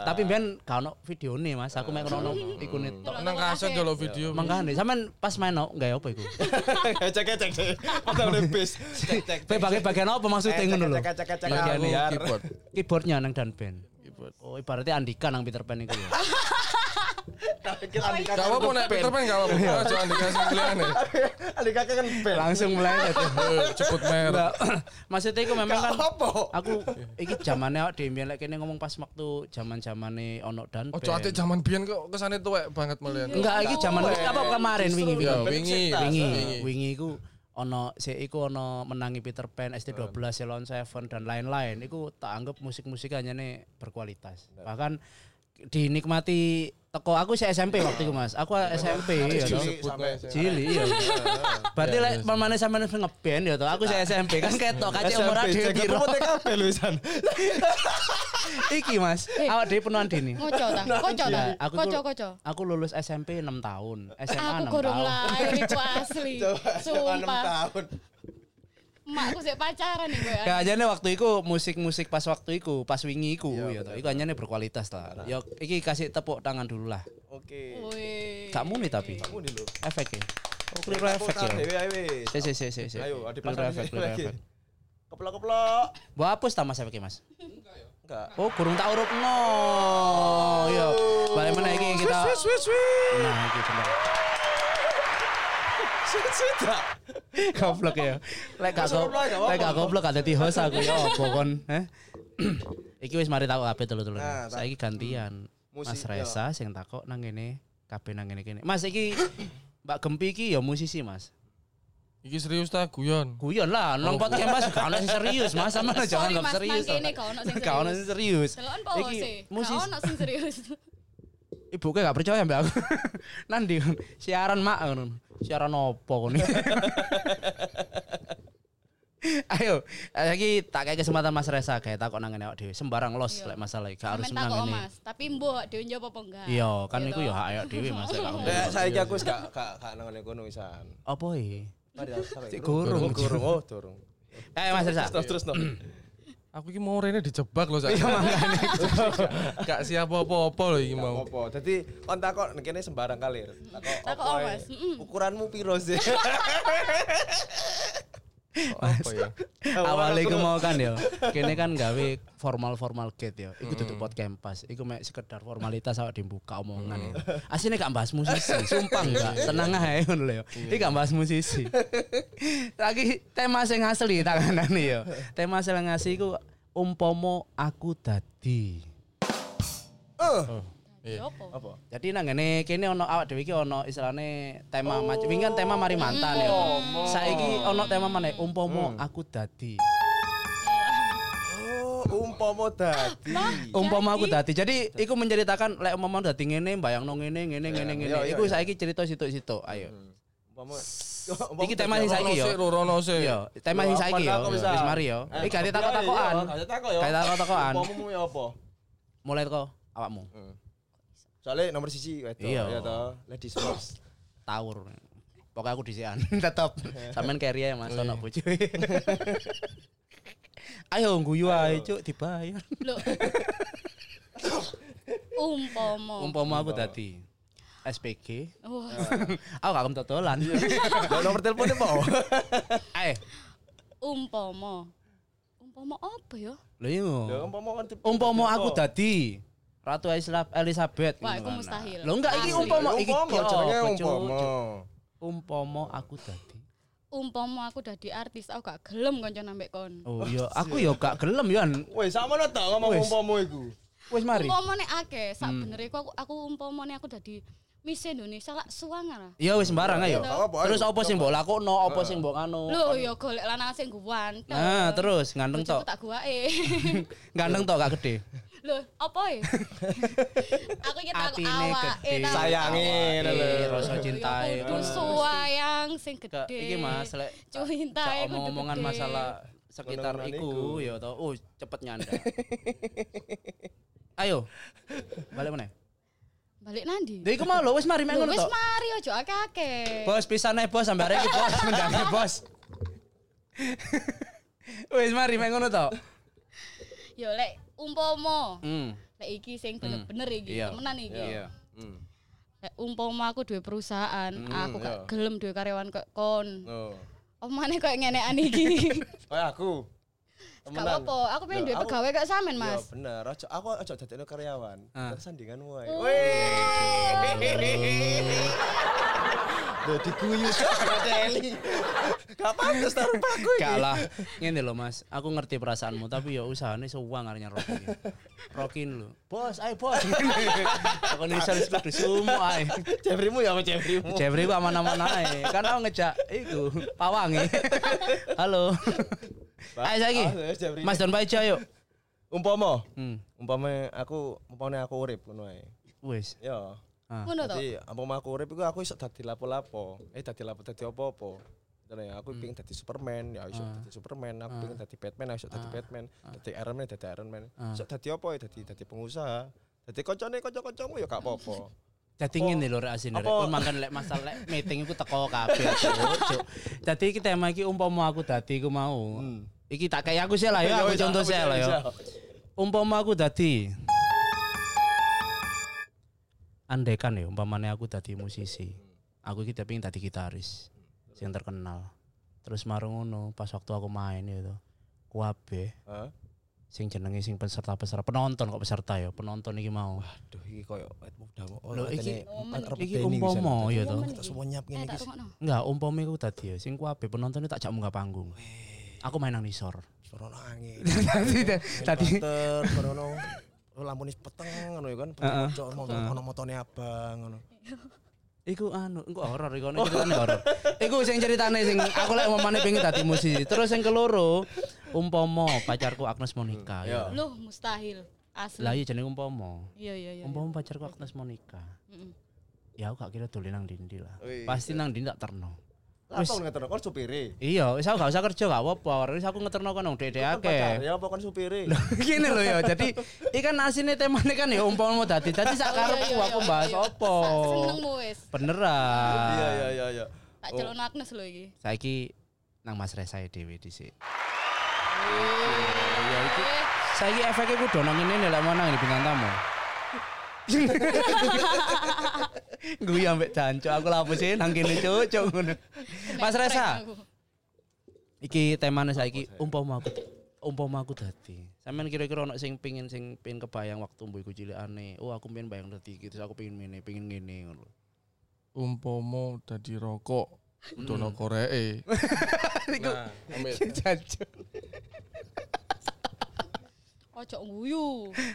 Speaker 1: Tapi ben gak ono videone Mas, aku mek ngono iku netok.
Speaker 4: Nang kaset kalau video.
Speaker 1: Mangkane sampean pas main no enggak apa iku. <laughs>
Speaker 2: cek cek cek. Padahal udah bis. Cek cek.
Speaker 1: Pe bagian-bagian apa maksudnya ngono lho.
Speaker 2: Cek cek cek cek.
Speaker 1: Bagian
Speaker 4: Aku
Speaker 2: biar.
Speaker 4: keyboard. <laughs>
Speaker 1: Keyboardnya nang dan band.
Speaker 4: Keyboard.
Speaker 1: Oh, ibaratnya Andika nang Peter Pan iku ya.
Speaker 2: Andika
Speaker 4: Gak apa-apa nek Peter Pan gak apa-apa. Aja dikasih pilihan ya.
Speaker 2: Andika kan band.
Speaker 1: Langsung mulai itu. <laughs>
Speaker 4: Eh, Cepet.
Speaker 1: Enggak. <clears throat> Maksudnya iku memang kan
Speaker 2: apa?
Speaker 1: aku iki zamane awak dhewe lek kene ngomong pas waktu zaman-zamane ono dan
Speaker 4: Ojo ate zaman biyen kok kesane tuwek banget melihat.
Speaker 1: Enggak, iki zaman apa kemarin wingi wingi.
Speaker 4: Ya, wingi,
Speaker 1: wingi,
Speaker 4: wingi.
Speaker 1: wingi iku ono si iku ono menangi Peter Pan ST12 Ceylon Seven dan lain-lain iku tak anggap musik-musik hanya nih berkualitas bahkan dinikmati teko aku si SMP waktu itu mas aku SMP ya toh.
Speaker 2: Cilik sampai
Speaker 1: Cili iya. Berarti lek pamane sampean wis ngeband ya toh. Aku si SMP kan ketok kace umur
Speaker 2: cek
Speaker 1: piro.
Speaker 2: aku TKP luisan.
Speaker 1: Iki Mas, awak dhewe penuhan dini.
Speaker 3: Ngoco ta? Koco ta?
Speaker 1: Ya, aku
Speaker 3: Koco
Speaker 1: tuh-
Speaker 3: koco.
Speaker 1: Aku lulus SMP 6 tahun, SMA
Speaker 3: Aku
Speaker 1: 6
Speaker 3: kurang
Speaker 1: tahun.
Speaker 3: lahir iku asli.
Speaker 2: Coba 6
Speaker 3: Sumpah.
Speaker 2: tahun.
Speaker 3: Emakku sik pacaran nih gue.
Speaker 1: Ya aja waktu itu musik-musik pas waktu itu, pas wingi iku ya toh. Iku hanya berkualitas lah. Ya iki kasih tepuk tangan dulu lah.
Speaker 2: Oke.
Speaker 3: Wih.
Speaker 1: Gak muni tapi
Speaker 2: Kamu di lu.
Speaker 1: efek ya. Oh, keliru efek ya.
Speaker 2: Wis.
Speaker 1: Si si si si si.
Speaker 2: Ayo, ada
Speaker 1: Keliru
Speaker 2: pasang
Speaker 1: efek,
Speaker 2: di
Speaker 1: keliru
Speaker 2: lagi.
Speaker 1: efek.
Speaker 2: Keplok-keplok.
Speaker 1: Mbok hapus ta Mas efeknya Mas?
Speaker 2: Enggak.
Speaker 1: Oh, kurung tak urupno.
Speaker 2: Sweet sweet sweet.
Speaker 1: Nah, iki bener.
Speaker 2: Sweet sweet tak.
Speaker 1: Goblok ya. Lek gak
Speaker 2: Masuk
Speaker 1: go-
Speaker 2: reply, gak
Speaker 1: lek gak goblok gak dadi host aku ya opo kon, eh? <clears throat> Iki wis mari takok kabeh telu-telu.
Speaker 2: Nah,
Speaker 1: Saiki gantian. Mas Resa sing takok nang ngene, kabeh nang ngene kene. Mas iki Mbak Gempi iki ya musisi, Mas.
Speaker 4: Iki serius ta guyon.
Speaker 1: Guyon lah, nang podcast Mas gak ono sing serius, Mas. Sama jangan
Speaker 3: Sorry
Speaker 1: anggap
Speaker 3: Mas,
Speaker 1: serius.
Speaker 3: gak ono sing
Speaker 1: Gak ono
Speaker 3: serius.
Speaker 1: Iki musisi.
Speaker 3: Gak ono sing serius. <laughs>
Speaker 1: Ibu gak percaya mbak aku. <laughs> Nanti siaran mak ngono. Siaran opo kon. <laughs> Ayo, lagi tak kayak kesempatan Mas Resa kayak takok nang awak dhewe. Sembarang los
Speaker 3: Iya.
Speaker 1: lek masalah gak harus
Speaker 3: Sampeyan
Speaker 1: nang
Speaker 3: takok
Speaker 1: ngene.
Speaker 3: Mas, tapi mbok dhewe njawab apa enggak?
Speaker 1: Iya, kan
Speaker 3: Gitu.
Speaker 1: iku ya hak awak dhewe Mas
Speaker 2: saiki aku wis gak gak gak nang kono wisan.
Speaker 1: Apa iki?
Speaker 2: Takok.
Speaker 1: Cek gurung.
Speaker 2: Oh, gurung. Durung.
Speaker 1: Ayo Mas Resa.
Speaker 2: Terus terus no.
Speaker 4: Aku iki mau rene dijebak loh saya. Iya makane. <laughs> Gak siap apa-apa loh iki mau.
Speaker 2: Apa? Dadi kon takok kene sembarang kalir. Takok?
Speaker 3: Mm-mm.
Speaker 2: Ukuranmu piro sih? <laughs>
Speaker 4: Apa ya?
Speaker 1: Awalnya iku mau kan ya. Kene kan gawe formal-formal gate ya. Iku tutup pot kempas. Iku mek sekedar formalitas awak dibuka omongan ya. Asline gak bahas musisi, <laughs> sumpah enggak. Tenang ae ngono lho ya. Iki gak bahas musisi. <laughs> Lagi tema sing asli tak kandhani ya. Tema sing ngasih iku umpomo aku dadi.
Speaker 2: Eh,
Speaker 3: Ya apa?
Speaker 2: apa?
Speaker 1: Jadi nang ngene kene ono awak dhewe iki ono istilahne tema macam wingi kan tema mari mantan ya. Saiki ono tema maneh umpomo aku dadi.
Speaker 2: Oh, umpama dadi.
Speaker 1: umpama aku dadi. Jadi iku menceritakan lek umpama dadi ngene mbayangno ngene ngene ngene ngene.
Speaker 2: iya, iya,
Speaker 1: Iku
Speaker 2: iya.
Speaker 1: saiki cerita situ-situ. Ayo.
Speaker 2: Umpama
Speaker 1: Iki tema sing saiki yo.
Speaker 4: rono sik.
Speaker 1: Iya, tema sing saiki yo. Wis mari yo. Iki ganti takok-takokan.
Speaker 2: Ganti takok yo.
Speaker 1: Ganti takok-takokan.
Speaker 2: Umpamamu ya apa?
Speaker 1: Mulai teko awakmu.
Speaker 2: Soalnya nomor siji wedok
Speaker 1: Iya.
Speaker 2: ya toh. Ladies first. <coughs>
Speaker 1: Tawur. Pokoknya aku disian <laughs> tetep. Sampean carry ya Mas ono bojo. <laughs> Ayo guyu ae cuk dibayar.
Speaker 3: Loh. <laughs> Umpomo.
Speaker 1: Umpama aku dadi SPG.
Speaker 3: Wah,
Speaker 1: Aku gak kemtotolan.
Speaker 2: Nomor teleponnya mau.
Speaker 1: Ayo.
Speaker 3: umpomo. Umpomo apa ya?
Speaker 1: Lho iya.
Speaker 2: Ya umpama kan
Speaker 1: umpama aku dadi Ratu Elizabeth.
Speaker 3: Wah,
Speaker 1: kan.
Speaker 3: mustahil.
Speaker 1: Lho enggak iki umpama iki
Speaker 2: Umpama umpama.
Speaker 1: Umpama aku dadi.
Speaker 3: Umpomo aku dadi artis, aku gak gelem kanca nambek kon.
Speaker 1: Oh iya, aku ya gak gelem.
Speaker 2: Wes sama lo tak ngomong
Speaker 1: Wes.
Speaker 2: umpama iku.
Speaker 1: Wis mari.
Speaker 3: Umpamane akeh, sak bener iku aku aku umpamane aku dadi Miss Indonesia lak suwangan.
Speaker 1: Iya wis sembarang ayo. Terus apa sing mbok lakokno, apa sing mbok anu.
Speaker 3: Lho ya golek lanang sing guwan.
Speaker 1: Nah, terus ganteng tok.
Speaker 3: tak guake. <laughs>
Speaker 1: Ganteng tok gak gede.
Speaker 3: Lho, apa ya? <laughs> aku awake.
Speaker 1: gede.
Speaker 3: tak-
Speaker 2: Sayangi,
Speaker 1: rasa cintae.
Speaker 3: Ya kudu suwayang sing
Speaker 1: Ke-
Speaker 3: gede.
Speaker 1: Iki Mas lek
Speaker 3: kudu
Speaker 1: omong-omongan
Speaker 3: gede.
Speaker 1: masalah sekitar iku ya toh. Oh, cepet nyanda. Ayo. Balik mana?
Speaker 3: Balik nandi.
Speaker 1: Lha iku mau lho wis mari mek
Speaker 3: Lho,
Speaker 1: ngono
Speaker 3: wis
Speaker 1: tok.
Speaker 3: mari aja akeh-akeh.
Speaker 1: Bos pisan ae bos sampe arek iki bos <laughs> mendange bos. <laughs> Wis mari mek ngono tok.
Speaker 3: Yo lek umpama
Speaker 1: Hmm.
Speaker 3: lek iki sing bener-bener iki,
Speaker 1: Iya.
Speaker 3: temenan iki.
Speaker 1: Iya.
Speaker 2: Hmm.
Speaker 3: Lek umpama aku duwe perusahaan, aku
Speaker 2: iya.
Speaker 3: gak gelem duwe karyawan kok kon.
Speaker 2: Oh.
Speaker 3: Omane koyo ngenekan iki. <laughs>
Speaker 2: Kayak aku.
Speaker 3: Gak apa-apa, aku pengen duwe
Speaker 2: aku-
Speaker 3: pegawai kok sampean,
Speaker 2: Ya
Speaker 3: Mas.
Speaker 2: bener, aja aku aja dadekno karyawan.
Speaker 1: Ah.
Speaker 2: Tersandinganmu ae.
Speaker 3: Oh.
Speaker 2: Wih. <laughs> Loh diguyu <laughs> Teli. Gak pantes taruh paku iki.
Speaker 1: Gak lah. Ngene lho Mas, aku ngerti perasaanmu tapi ya usahane sewang arenya Rocky. Rokin lho. Bos, ayo bos. <laughs> Aku nisal kudu sumo ae.
Speaker 2: Jeffreymu ya apa Jeffreymu?
Speaker 1: Jeffrey ku aman-aman ae. Kan aku ngejak iku pawange. Halo. Ayo saiki.
Speaker 2: Ah, ya.
Speaker 1: Mas Don Paija yuk.
Speaker 2: Umpama,
Speaker 1: Hmm.
Speaker 2: umpama aku umpama aku urip ngono ae.
Speaker 1: Wis.
Speaker 2: Ya.
Speaker 1: Ah.
Speaker 3: Ngono to.
Speaker 2: Jadi umpama aku urip iku aku iso dadi lapo-lapo. Eh dadi lapo dadi apa-apa. Jadi aku pengen dadi Superman, ya iso dadi Superman, aku pengen dadi Batman, ya iso dadi Batman, dadi Iron Man, dadi Iron Man. Iso dadi apa ya dadi dadi pengusaha. Dadi koncone kanca-kancamu ya gak apa-apa. <laughs>
Speaker 1: Dadi ngene lho rek asine rek.
Speaker 2: Apa-
Speaker 1: Kon mangkan lek masalah lek meeting iku teko kabeh. Cuk, <laughs> Cuk. Dadi iki tema iki umpama aku dadi iku mau. Iki tak kayak aku sih lah <laughs> ya, aku
Speaker 2: wis,
Speaker 1: contoh
Speaker 2: aku
Speaker 1: sih lah ya. Umpama aku dadi Andaikan ya umpamane aku dadi musisi. Aku iki tapi dadi gitaris sing terkenal. Terus marung ngono pas waktu aku main itu. Kuabe
Speaker 2: Hah?
Speaker 1: sing jenenge sing peserta-peserta penonton kok peserta ya penonton iki mau
Speaker 2: Aduh iki koyo mudah oh,
Speaker 1: Lho, iki- iki umpama ya toh
Speaker 2: Kita semua nyiap
Speaker 3: Eh
Speaker 2: ngene iki.
Speaker 3: rungokno.
Speaker 1: enggak umpama iku tadi ya sing kuabe penonton tak jak munggah panggung aku main nang nisor
Speaker 2: Sorono angin.
Speaker 1: tadi
Speaker 2: sorono oh, lampune peteng ngono ya kan. Cok ono motone abang ngono. <laughs>
Speaker 1: Iku anu, engko horor iku nek ceritane horor. Iku sing ceritane sing aku lek umpamane pengen dadi musisi. Terus yang keloro, umpama pacarku Agnes Monica ya.
Speaker 3: Loh, mustahil. Asli.
Speaker 1: Lah iya jenenge umpama.
Speaker 3: Iya iya iya.
Speaker 1: Umpama pacarku Agnes Monica.
Speaker 3: Mm-mm.
Speaker 1: Ya aku gak kira dolen nang dindi lah. Pasti nang dindi tak terno.
Speaker 2: Lah apa ngeterno kon supire?
Speaker 1: Iya, wis aku gak usah kerja gak apa-apa. Wis aku ngeterno dede
Speaker 2: Pacar,
Speaker 1: akeh.
Speaker 2: Ya apa kon supire?
Speaker 1: Gini loh ya, jadi ikan asine temane kan ya umpama mau dadi. Dadi sak karepku
Speaker 3: iya,
Speaker 1: aku
Speaker 3: iya,
Speaker 1: bahas
Speaker 3: iya.
Speaker 1: apa.
Speaker 3: Senengmu wis.
Speaker 1: Beneran.
Speaker 2: Iya iya iya iya.
Speaker 3: Tak celon Agnes lho iki.
Speaker 1: Saiki nang Mas Resa dhewe dhisik.
Speaker 3: Iya iki.
Speaker 1: Saiki efeknya ku dono ngene nih lek mau nang bintang tamu. <laughs> Gue ambek jancuk aku lapusin nang kene cuk ngono. Mas Resa, iki temane saiki umpama aku umpama aku dadi. Sampeyan kira-kira ono sing pengin sing pengin kebayang waktu mbu iku cilikane. Oh aku pengen bayang dadi terus aku pengen ngene, pengen ngene ngono.
Speaker 4: Umpomo dadi rokok. Dono koreke. <laughs>
Speaker 1: Iku
Speaker 4: Nah, ambil <laughs>
Speaker 1: jancuk.
Speaker 3: Ojo nguyu.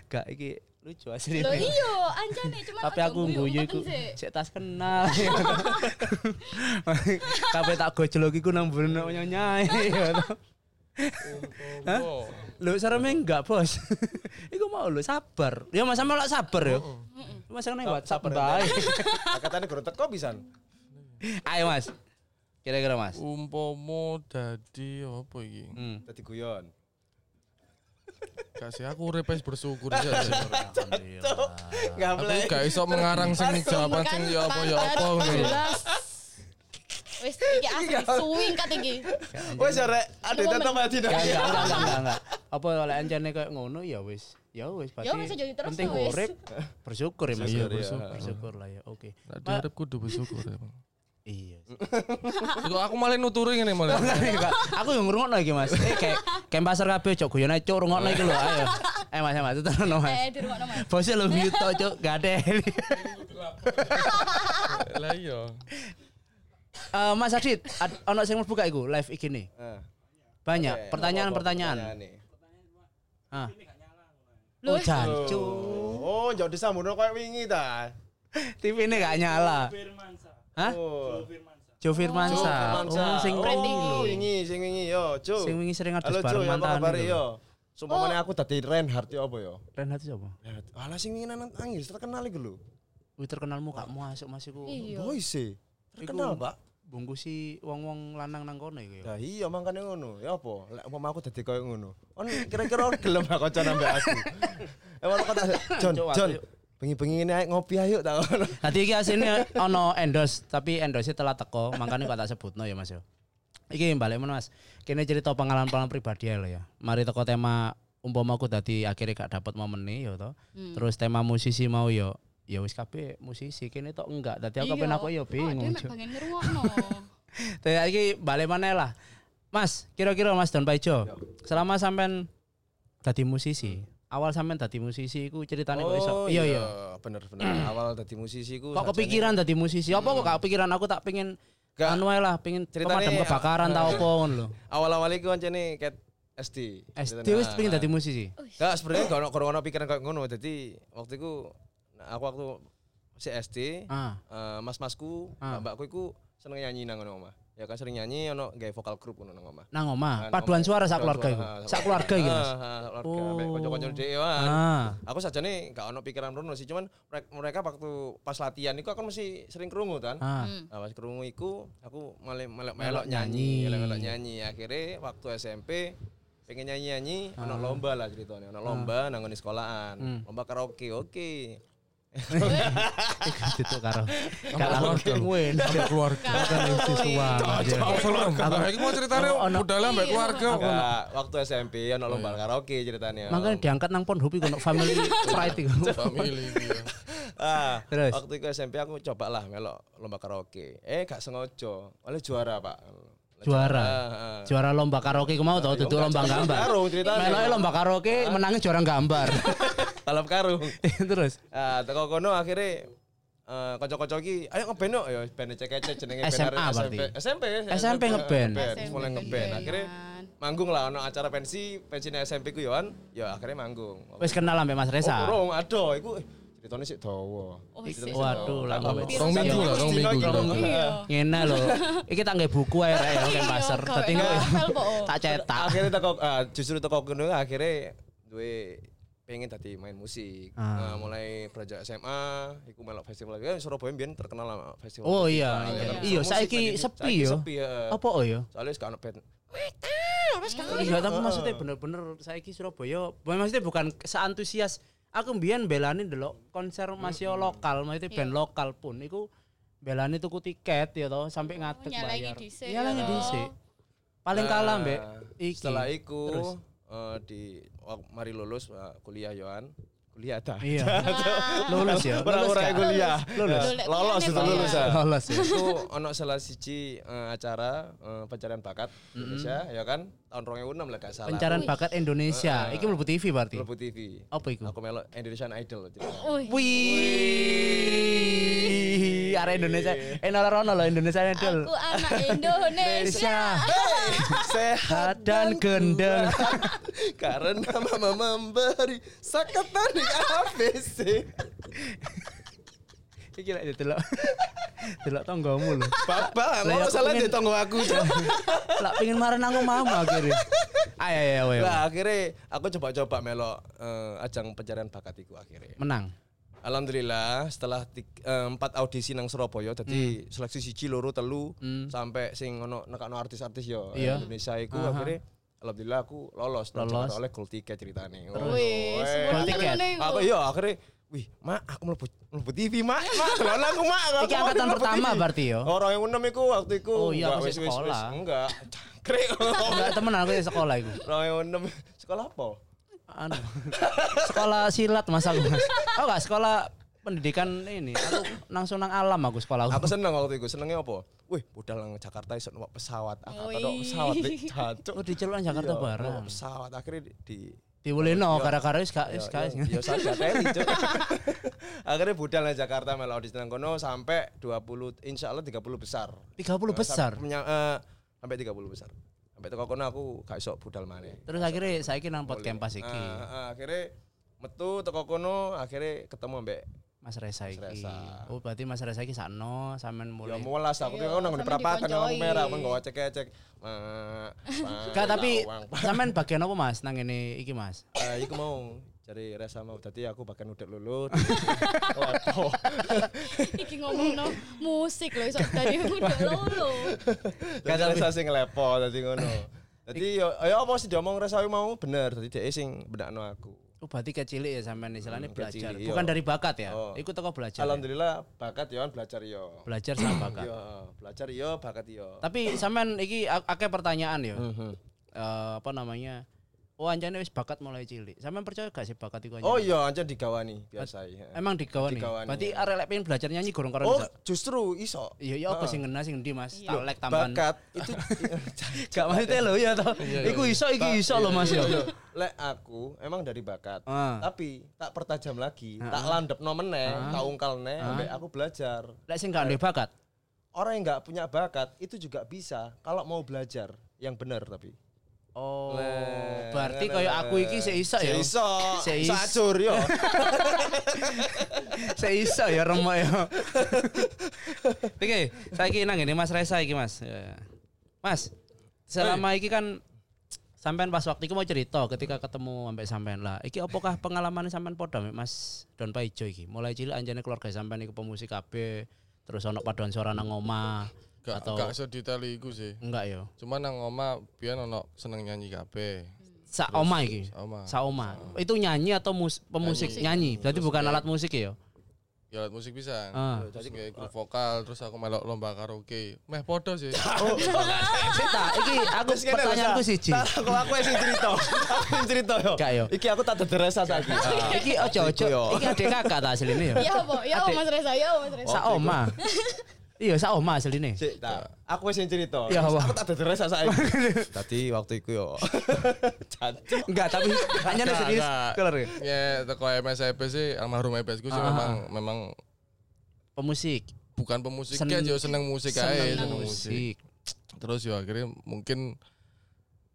Speaker 1: Gak iki lucu asli.
Speaker 3: Lho iya, anjane cuman
Speaker 1: Tapi aku guyu iku sik tas kenal. <laughs> Tapi tak gojlok iku nang nyanyai. <laughs>
Speaker 4: umpomo.
Speaker 1: Lho sareme enggak, Bos. <laughs> iku mau lho sabar. Ya Mas sampe lek sabar yo. Mas nang WhatsApp bae.
Speaker 2: Katane guru teko pisan.
Speaker 1: Ayo Mas. Kira-kira Mas.
Speaker 4: Umpomo dadi apa iki?
Speaker 1: Hmm.
Speaker 2: Dadi guyon.
Speaker 4: Kasih aku wis bersyukur aja.
Speaker 1: Alhamdulillah.
Speaker 4: Aku gak iso mengarang sing jawaban sing ya apa ya apa ngono.
Speaker 3: Jelas. Wis iki asli suwing kat iki.
Speaker 2: Wes ya rek, ade tetep mati
Speaker 1: Enggak, enggak, <laughs> enggak, enggak, enggak. Apa lek encene kayak ngono ya wis. Ya wis pasti.
Speaker 3: wis, aja diterus
Speaker 1: penting
Speaker 3: wis.
Speaker 1: urip <laughs> bersyukur ya Mas. Ya.
Speaker 4: bersyukur.
Speaker 1: Bersyukur lah ya. Oke.
Speaker 4: Tadi urip kudu bersyukur ya. Bang.
Speaker 1: Iya. <laughs>
Speaker 4: Aku malah nuturi ngene malah.
Speaker 1: Aku yang ngrungokno iki Mas. Eh kayak kayak pasar kabeh cok guyon ae cok rungokno iki lho. Ayo. Eh Mas, Mas, terus Mas.
Speaker 3: Eh di rumah Mas.
Speaker 1: Bosnya lo mute tok cok, gak ada. <laughs>
Speaker 4: Lah iya.
Speaker 1: Eh, Mas Adit, ad- ono sing mlebu gak iku live iki nih.
Speaker 2: Heeh.
Speaker 1: Banyak pertanyaan-pertanyaan. Ah.
Speaker 3: Loh,
Speaker 1: Oh, jancu.
Speaker 2: Oh, njok disambungno koyo wingi ta. <laughs>
Speaker 1: TV ini gak nyala. Hah?
Speaker 2: Oh.
Speaker 1: Jo Firmansa. Oh, sing
Speaker 3: Branding.
Speaker 2: Oh, wingi, sing wingi yo, Cuk.
Speaker 1: sing wingi sering adus
Speaker 2: Halo,
Speaker 1: bareng
Speaker 2: ya apa
Speaker 1: mantan.
Speaker 2: kabar
Speaker 1: itu.
Speaker 2: yo? Sumpamane aku dadi Reinhardt yo apa
Speaker 1: sapa?
Speaker 2: Reinhardt. Alah sing wingi nang nangis terkenal iku lho.
Speaker 1: Wih terkenalmu gak masuk Mas iku.
Speaker 3: Iya.
Speaker 2: Boys e. Terkenal, Pak.
Speaker 1: Bungkusi wong-wong lanang nang kono iku ya.
Speaker 2: Nah iya makanya ngono. Ya apa? Lek umpama aku dadi koyo ngono. Kon kira-kira gelem gak kanca nambah aku. <laughs> Emang kok tak John, John. Bengi-bengi ini ayo ngopi ayo tak ngono.
Speaker 1: Tadi iki asine ono endorse, tapi endorse telah teko, makanya kok tak sebutno ya Mas yo. Iki balik mana Mas. Kene cerita pengalaman-pengalaman pribadi ae lho ya. Mari teko tema umpama aku dadi akhirnya gak dapat momennya ya to.
Speaker 3: Hmm.
Speaker 1: Terus tema musisi mau yo ya wis kabeh musisi kene tok enggak. Dadi aku pengen aku yo bingung.
Speaker 3: Pengen ngerungokno.
Speaker 1: Tapi <laughs> iki balik mana lah. Mas, kira-kira Mas Don Paijo, selama sampean dadi musisi, awal sampean dadi musisi iku ceritane kok iso.
Speaker 2: Oh
Speaker 1: Iya iya.
Speaker 2: Bener bener. <clears throat> Awal dadi musisi ku
Speaker 1: Kok kepikiran dadi musisi? Apa kok gak kepikiran aku tak pengen
Speaker 2: Gak.
Speaker 1: anu lah, pengen
Speaker 2: Ceritane-
Speaker 1: pemadam kebakaran ta opo ngono lho. <laughs>
Speaker 2: Awal-awal iku kancane ket SD.
Speaker 1: SD wis pengen dadi musisi.
Speaker 2: Enggak, sebenarnya gak ono ono pikiran kayak ngono. Jadi waktu itu nah, aku waktu si SD,
Speaker 1: Ah,
Speaker 2: eh, mas-masku,
Speaker 1: Ah.
Speaker 2: mbak-mbakku iku seneng nyanyi nang ngono omah. Ya kan sering nyanyi ono gawe vokal grup ngono nang omah.
Speaker 1: nang omah, paduan suara sak keluarga iku.
Speaker 2: ah,
Speaker 1: Sak keluarga iki, Mas.
Speaker 2: Ah, ah, keluarga
Speaker 1: Oh.
Speaker 2: ambek kanca-kanca dhewe wae.
Speaker 1: Ah.
Speaker 2: Aku sajane gak ono pikiran rono sih, cuman mereka, waktu pas latihan iku aku mesti sering krungu kan.
Speaker 1: Ah.
Speaker 2: Nah, pas krungu iku aku malah melok
Speaker 1: Melok
Speaker 2: melok
Speaker 1: nyanyi.
Speaker 2: nyanyi, melok melok nyanyi. Akhirnya waktu SMP pengen nyanyi-nyanyi, ono lomba lah ceritanya, ono lomba nang sekolahan.
Speaker 1: Hmm.
Speaker 2: Lomba karaoke, oke.
Speaker 1: Itu karo karo kuwen.
Speaker 4: keluarga.
Speaker 1: siswa.
Speaker 4: Aku iki mau ceritane
Speaker 1: Ono-
Speaker 4: budal ambek keluarga.
Speaker 2: Waktu SMP ono lomba karaoke ceritanya.
Speaker 1: Makanya diangkat nang Pornhub iku ono family <laughs> pride iku.
Speaker 4: Family iki ya.
Speaker 2: Ah,
Speaker 1: Terus?
Speaker 2: waktu itu SMP aku coba lah melok lomba karaoke. Eh gak sengaja, oleh juara pak.
Speaker 1: Juara.
Speaker 2: Heeh.
Speaker 1: Juara lomba karaoke ku mau tau duduk lomba gambar. Meloke lomba karaoke menangnya juara gambar. <laughs>
Speaker 2: Balap karung. <laughs>
Speaker 1: Terus
Speaker 2: Ah, teko kono akhirnya eh kocok-kocok iki ayo ngeband yuk ya band cek-cek jenenge
Speaker 1: SMA berarti?
Speaker 2: SMP SMP
Speaker 1: SMP ngeband.
Speaker 2: Mulai ngeband akhirnya manggung lah ono acara pensi pensinya SMP ku yoan ya akhirnya manggung
Speaker 1: wis kenal sampe Mas
Speaker 2: oh
Speaker 1: Reza.
Speaker 2: kurung aduh iku eh, ceritanya sih dawa
Speaker 3: Oh, sik.
Speaker 1: Waduh, lah
Speaker 4: Rong minggu lah, rong minggu. Minggu.
Speaker 3: Iya.
Speaker 1: ngene lho. Iki tak nggae buku ae rek ya pasar.
Speaker 3: Iya,
Speaker 1: Dadi engko
Speaker 3: novel, Po.
Speaker 1: tak cetak.
Speaker 2: akhirnya teko ah, justru teko kono akhirnya duwe pengen tadi main musik
Speaker 1: Ah.
Speaker 2: Nah, mulai belajar SMA iku melok festival ya Surabaya biyen terkenal lah festival
Speaker 1: Oh iya,
Speaker 2: Nah,
Speaker 1: iya.
Speaker 2: kan
Speaker 1: Iya, saiki
Speaker 2: lagi.
Speaker 1: sepi yo.
Speaker 2: sepi ya
Speaker 1: Apa oh ya?
Speaker 2: soalnya sekarang band
Speaker 1: Iya, tapi maksudnya bener-bener saiki Surabaya, bukan maksudnya bukan seantusias aku mbiyen belani delok konser masih lokal, maksudnya band
Speaker 3: Iya.
Speaker 1: lokal pun iku belani tuku tiket ya toh sampai ngadeg
Speaker 3: nyalangi
Speaker 1: bayar.
Speaker 3: dhisik
Speaker 1: Nyalangi
Speaker 3: ya.
Speaker 1: dhisik. Paling kalah mbek
Speaker 2: Nah,
Speaker 1: iki.
Speaker 2: setelah iku
Speaker 1: Terus?
Speaker 2: Eh, di mari lulus eh, kuliah Yohan kuliah dah
Speaker 1: Iya. <laughs> <laughs> Lulus ya. Gak?
Speaker 2: kuliah
Speaker 1: Lulus.
Speaker 2: Lolos itu
Speaker 3: Lulus.
Speaker 2: lulus ya
Speaker 1: Lolos ya.
Speaker 2: itu ono salah siji eh, acara eh, pencarian bakat Indonesia ya kan tahun 2006 lah gak salah
Speaker 1: Pencarian bakat Indonesia. Iki mlebu TV berarti.
Speaker 2: Mlebu TV
Speaker 1: Apa iku?
Speaker 2: aku melok Indonesian Idol
Speaker 3: Wih,
Speaker 1: arek Indonesia. Eh ora rono lho Indonesia Idol.
Speaker 3: aku anak Indonesia.
Speaker 2: sehat
Speaker 1: Sehat dan gendeng. <laughs>
Speaker 2: karena mama memberi sakatan di ABC
Speaker 1: Iki lek delok. <laughs> Delok tanggamu lho.
Speaker 2: Bapak,
Speaker 1: Lah,
Speaker 2: mau salah di tonggo aku. <laughs>
Speaker 1: Lah pengen marah nang omahmu akhirnya. Ayo ayo ayo.
Speaker 2: Lah akhirnya aku coba-coba melok eh, ajang pencarian bakat iku akhirnya.
Speaker 1: Menang.
Speaker 2: Alhamdulillah setelah eh, empat audisi nang Surabaya jadi seleksi siji loro telu
Speaker 1: Hmm.
Speaker 2: sampai sing ono nekakno artis-artis yo
Speaker 1: Iya.
Speaker 2: Indonesia iku
Speaker 1: Aha.
Speaker 2: akhirnya alhamdulillah aku lolos
Speaker 1: Lolos.
Speaker 2: Oleh gold ticket ceritane. Oh,
Speaker 3: semua
Speaker 1: Gold ticket.
Speaker 2: Aku iya akhirnya wih, Mak, aku mlebu mlebu TV, Mak. Mak, <laughs> aku, Mak. Aku
Speaker 1: Iki angkatan pertama
Speaker 2: TV.
Speaker 1: berarti yo.
Speaker 2: Orang yang enam iku waktu iku.
Speaker 1: Oh iya,
Speaker 2: Enggak,
Speaker 1: aku
Speaker 2: wis,
Speaker 1: sih
Speaker 2: wis, wis.
Speaker 1: sekolah.
Speaker 2: Enggak. Cangkrik.
Speaker 1: Enggak temenan aku di sekolah iku.
Speaker 2: Orang yang enam sekolah apa?
Speaker 1: Anu. Sekolah silat Mas aku. Mas. Oh enggak sekolah pendidikan ini. Aku langsung nang alam aku sekolah.
Speaker 2: Aku seneng waktu itu. Senengnya apa? Wih, budal nang Jakarta iso numpak pesawat. Aku
Speaker 3: Wih.
Speaker 2: pesawat.
Speaker 1: Oh di Celuan Jakarta
Speaker 2: Iya, numpak pesawat akhirnya di, di
Speaker 1: Diwulino
Speaker 2: Iya.
Speaker 1: gara-gara wis gak wis gak.
Speaker 2: ya, teli, Cuk. <laughs> Akhirnya budal nang Jakarta melo audisi nang kono sampai 20 insya Allah 30 besar.
Speaker 1: 30 besar.
Speaker 2: Eh, sampai 30 besar. Sampai teko kono aku gak iso budal maneh.
Speaker 1: Terus akhirnya saiki nang pot campus iki.
Speaker 2: Ah, ah, akhirnya metu teko kono akhirnya ketemu mbek
Speaker 1: Mas Reza iki.
Speaker 2: Reza.
Speaker 1: Oh berarti Mas Reza iki sakno sampean
Speaker 2: ya
Speaker 1: mulai.
Speaker 2: mulas aku tuh nang perapatan nang merah aku nggawa cek-cek. Ma- ma-
Speaker 1: Gak tapi sampean bagian apa Mas nang ini iki Mas?
Speaker 2: Eh, iku mau cari rasa mau tadi aku bahkan udah lulu lepo
Speaker 3: Iki ngomong no musik loh, iso tadi udah lolo.
Speaker 2: gak rasa sing lepo tadi ngono jadi yo yo apa sih diomong rasa mau bener tadi dia sing bedakno aku
Speaker 1: Oh berarti kecilik ya sampean istilahnya
Speaker 2: Hmm,
Speaker 1: belajar.
Speaker 2: kecilik,
Speaker 1: Bukan dari bakat ya.
Speaker 2: Oh.
Speaker 1: Ikut toko belajar. ya?
Speaker 2: alhamdulillah bakat yo belajar yo
Speaker 1: Belajar sama bakat. <clears throat>
Speaker 2: yo belajar yo bakat yo
Speaker 1: Tapi sampean iki akeh pertanyaan ya.
Speaker 2: Mhm.
Speaker 1: Eh, apa namanya? Oh anjane wis bakat mulai cilik. Sampean percaya gak sih bakat iku anjane?
Speaker 2: oh iya aja digawani biasa ya.
Speaker 1: Emang digawani.
Speaker 2: digawani,
Speaker 1: Berarti
Speaker 2: ya.
Speaker 1: arek lek pengen belajar nyanyi gorong karo
Speaker 2: oh
Speaker 1: bisa.
Speaker 2: justru iso
Speaker 1: Iya iya apa sing ngena sing ndi Mas?
Speaker 3: Iya.
Speaker 1: Tak lek tambahan.
Speaker 2: bakat <laughs> itu
Speaker 1: Gak maksudnya lho ya toh. Iku iso iki iso lho Mas ya.
Speaker 2: Iya. lek aku emang dari bakat
Speaker 1: Ah.
Speaker 2: tapi tak pertajam lagi tak landep no meneh tak ungkal neh sampai aku belajar
Speaker 1: Lek sing gak ndek bakat.
Speaker 2: orang yang nggak punya bakat itu juga bisa kalau mau belajar yang benar tapi
Speaker 1: Oh,
Speaker 2: Leh,
Speaker 1: berarti kayak aku iki sik iso ya.
Speaker 2: iso
Speaker 1: Sik
Speaker 2: iso
Speaker 1: is-
Speaker 2: acur yo <laughs>
Speaker 1: Sik iso ya remuk ya. <laughs> Oke, saiki nang ngene Mas Reza iki Mas. Ya. Mas, selama iki kan sampean pas waktu itu mau cerita ketika ketemu sampai sampean lah. Iki apakah pengalaman sampean podo Mas Don Paijo iki? Mulai cilik anjane keluarga sampean iku pemusik kabeh, terus ono paduan suara nang omah
Speaker 4: Gak
Speaker 1: atau
Speaker 4: gak sedetail iku sih.
Speaker 1: enggak ya?
Speaker 4: Cuma nang oma biyen ono seneng nyanyi kabeh.
Speaker 1: Sak omah iki.
Speaker 4: Oma.
Speaker 1: Sak omah. Itu nyanyi atau mus pemusik nyanyi. Berarti
Speaker 4: Terus
Speaker 1: bukan
Speaker 4: kayak-
Speaker 1: alat musik ya?
Speaker 4: Ya alat musik bisa.
Speaker 1: Ah.
Speaker 4: Terus kayak grup vokal, terus aku melok lomba karaoke. Meh podo sih. <laughs>
Speaker 1: Oh, <laughs> Sita, iki aku pertanyaanku siji. <laughs>
Speaker 2: aku aku sing cerita aku sing cerita yo
Speaker 1: Gak, yo.
Speaker 2: iki aku tak dederesa saiki
Speaker 1: Iki ojo ojo,
Speaker 2: Iku yo.
Speaker 1: iki adik kakak ta asline ya.
Speaker 3: Ya apa? Ya. Mas Reza? Ya Mas Reza?
Speaker 1: Sak oma. Iya, sak omah asline.
Speaker 2: Sik, tak. Aku wis cerita.
Speaker 1: Ya, apa?
Speaker 2: Aku tak rasa saiki. <laughs> Tadi waktu iku yo. <laughs>
Speaker 1: Enggak, tapi <laughs> hanya
Speaker 4: Enggak,
Speaker 1: serius. Kelar ya?
Speaker 4: Ya, teko MSIP sih almarhum MS ku sih
Speaker 1: Ah.
Speaker 4: memang memang
Speaker 1: Pemusik.
Speaker 4: bukan pemusik
Speaker 1: Sen-
Speaker 4: aja seneng musik aja
Speaker 1: Seneng
Speaker 4: musik. Terus ya akhirnya mungkin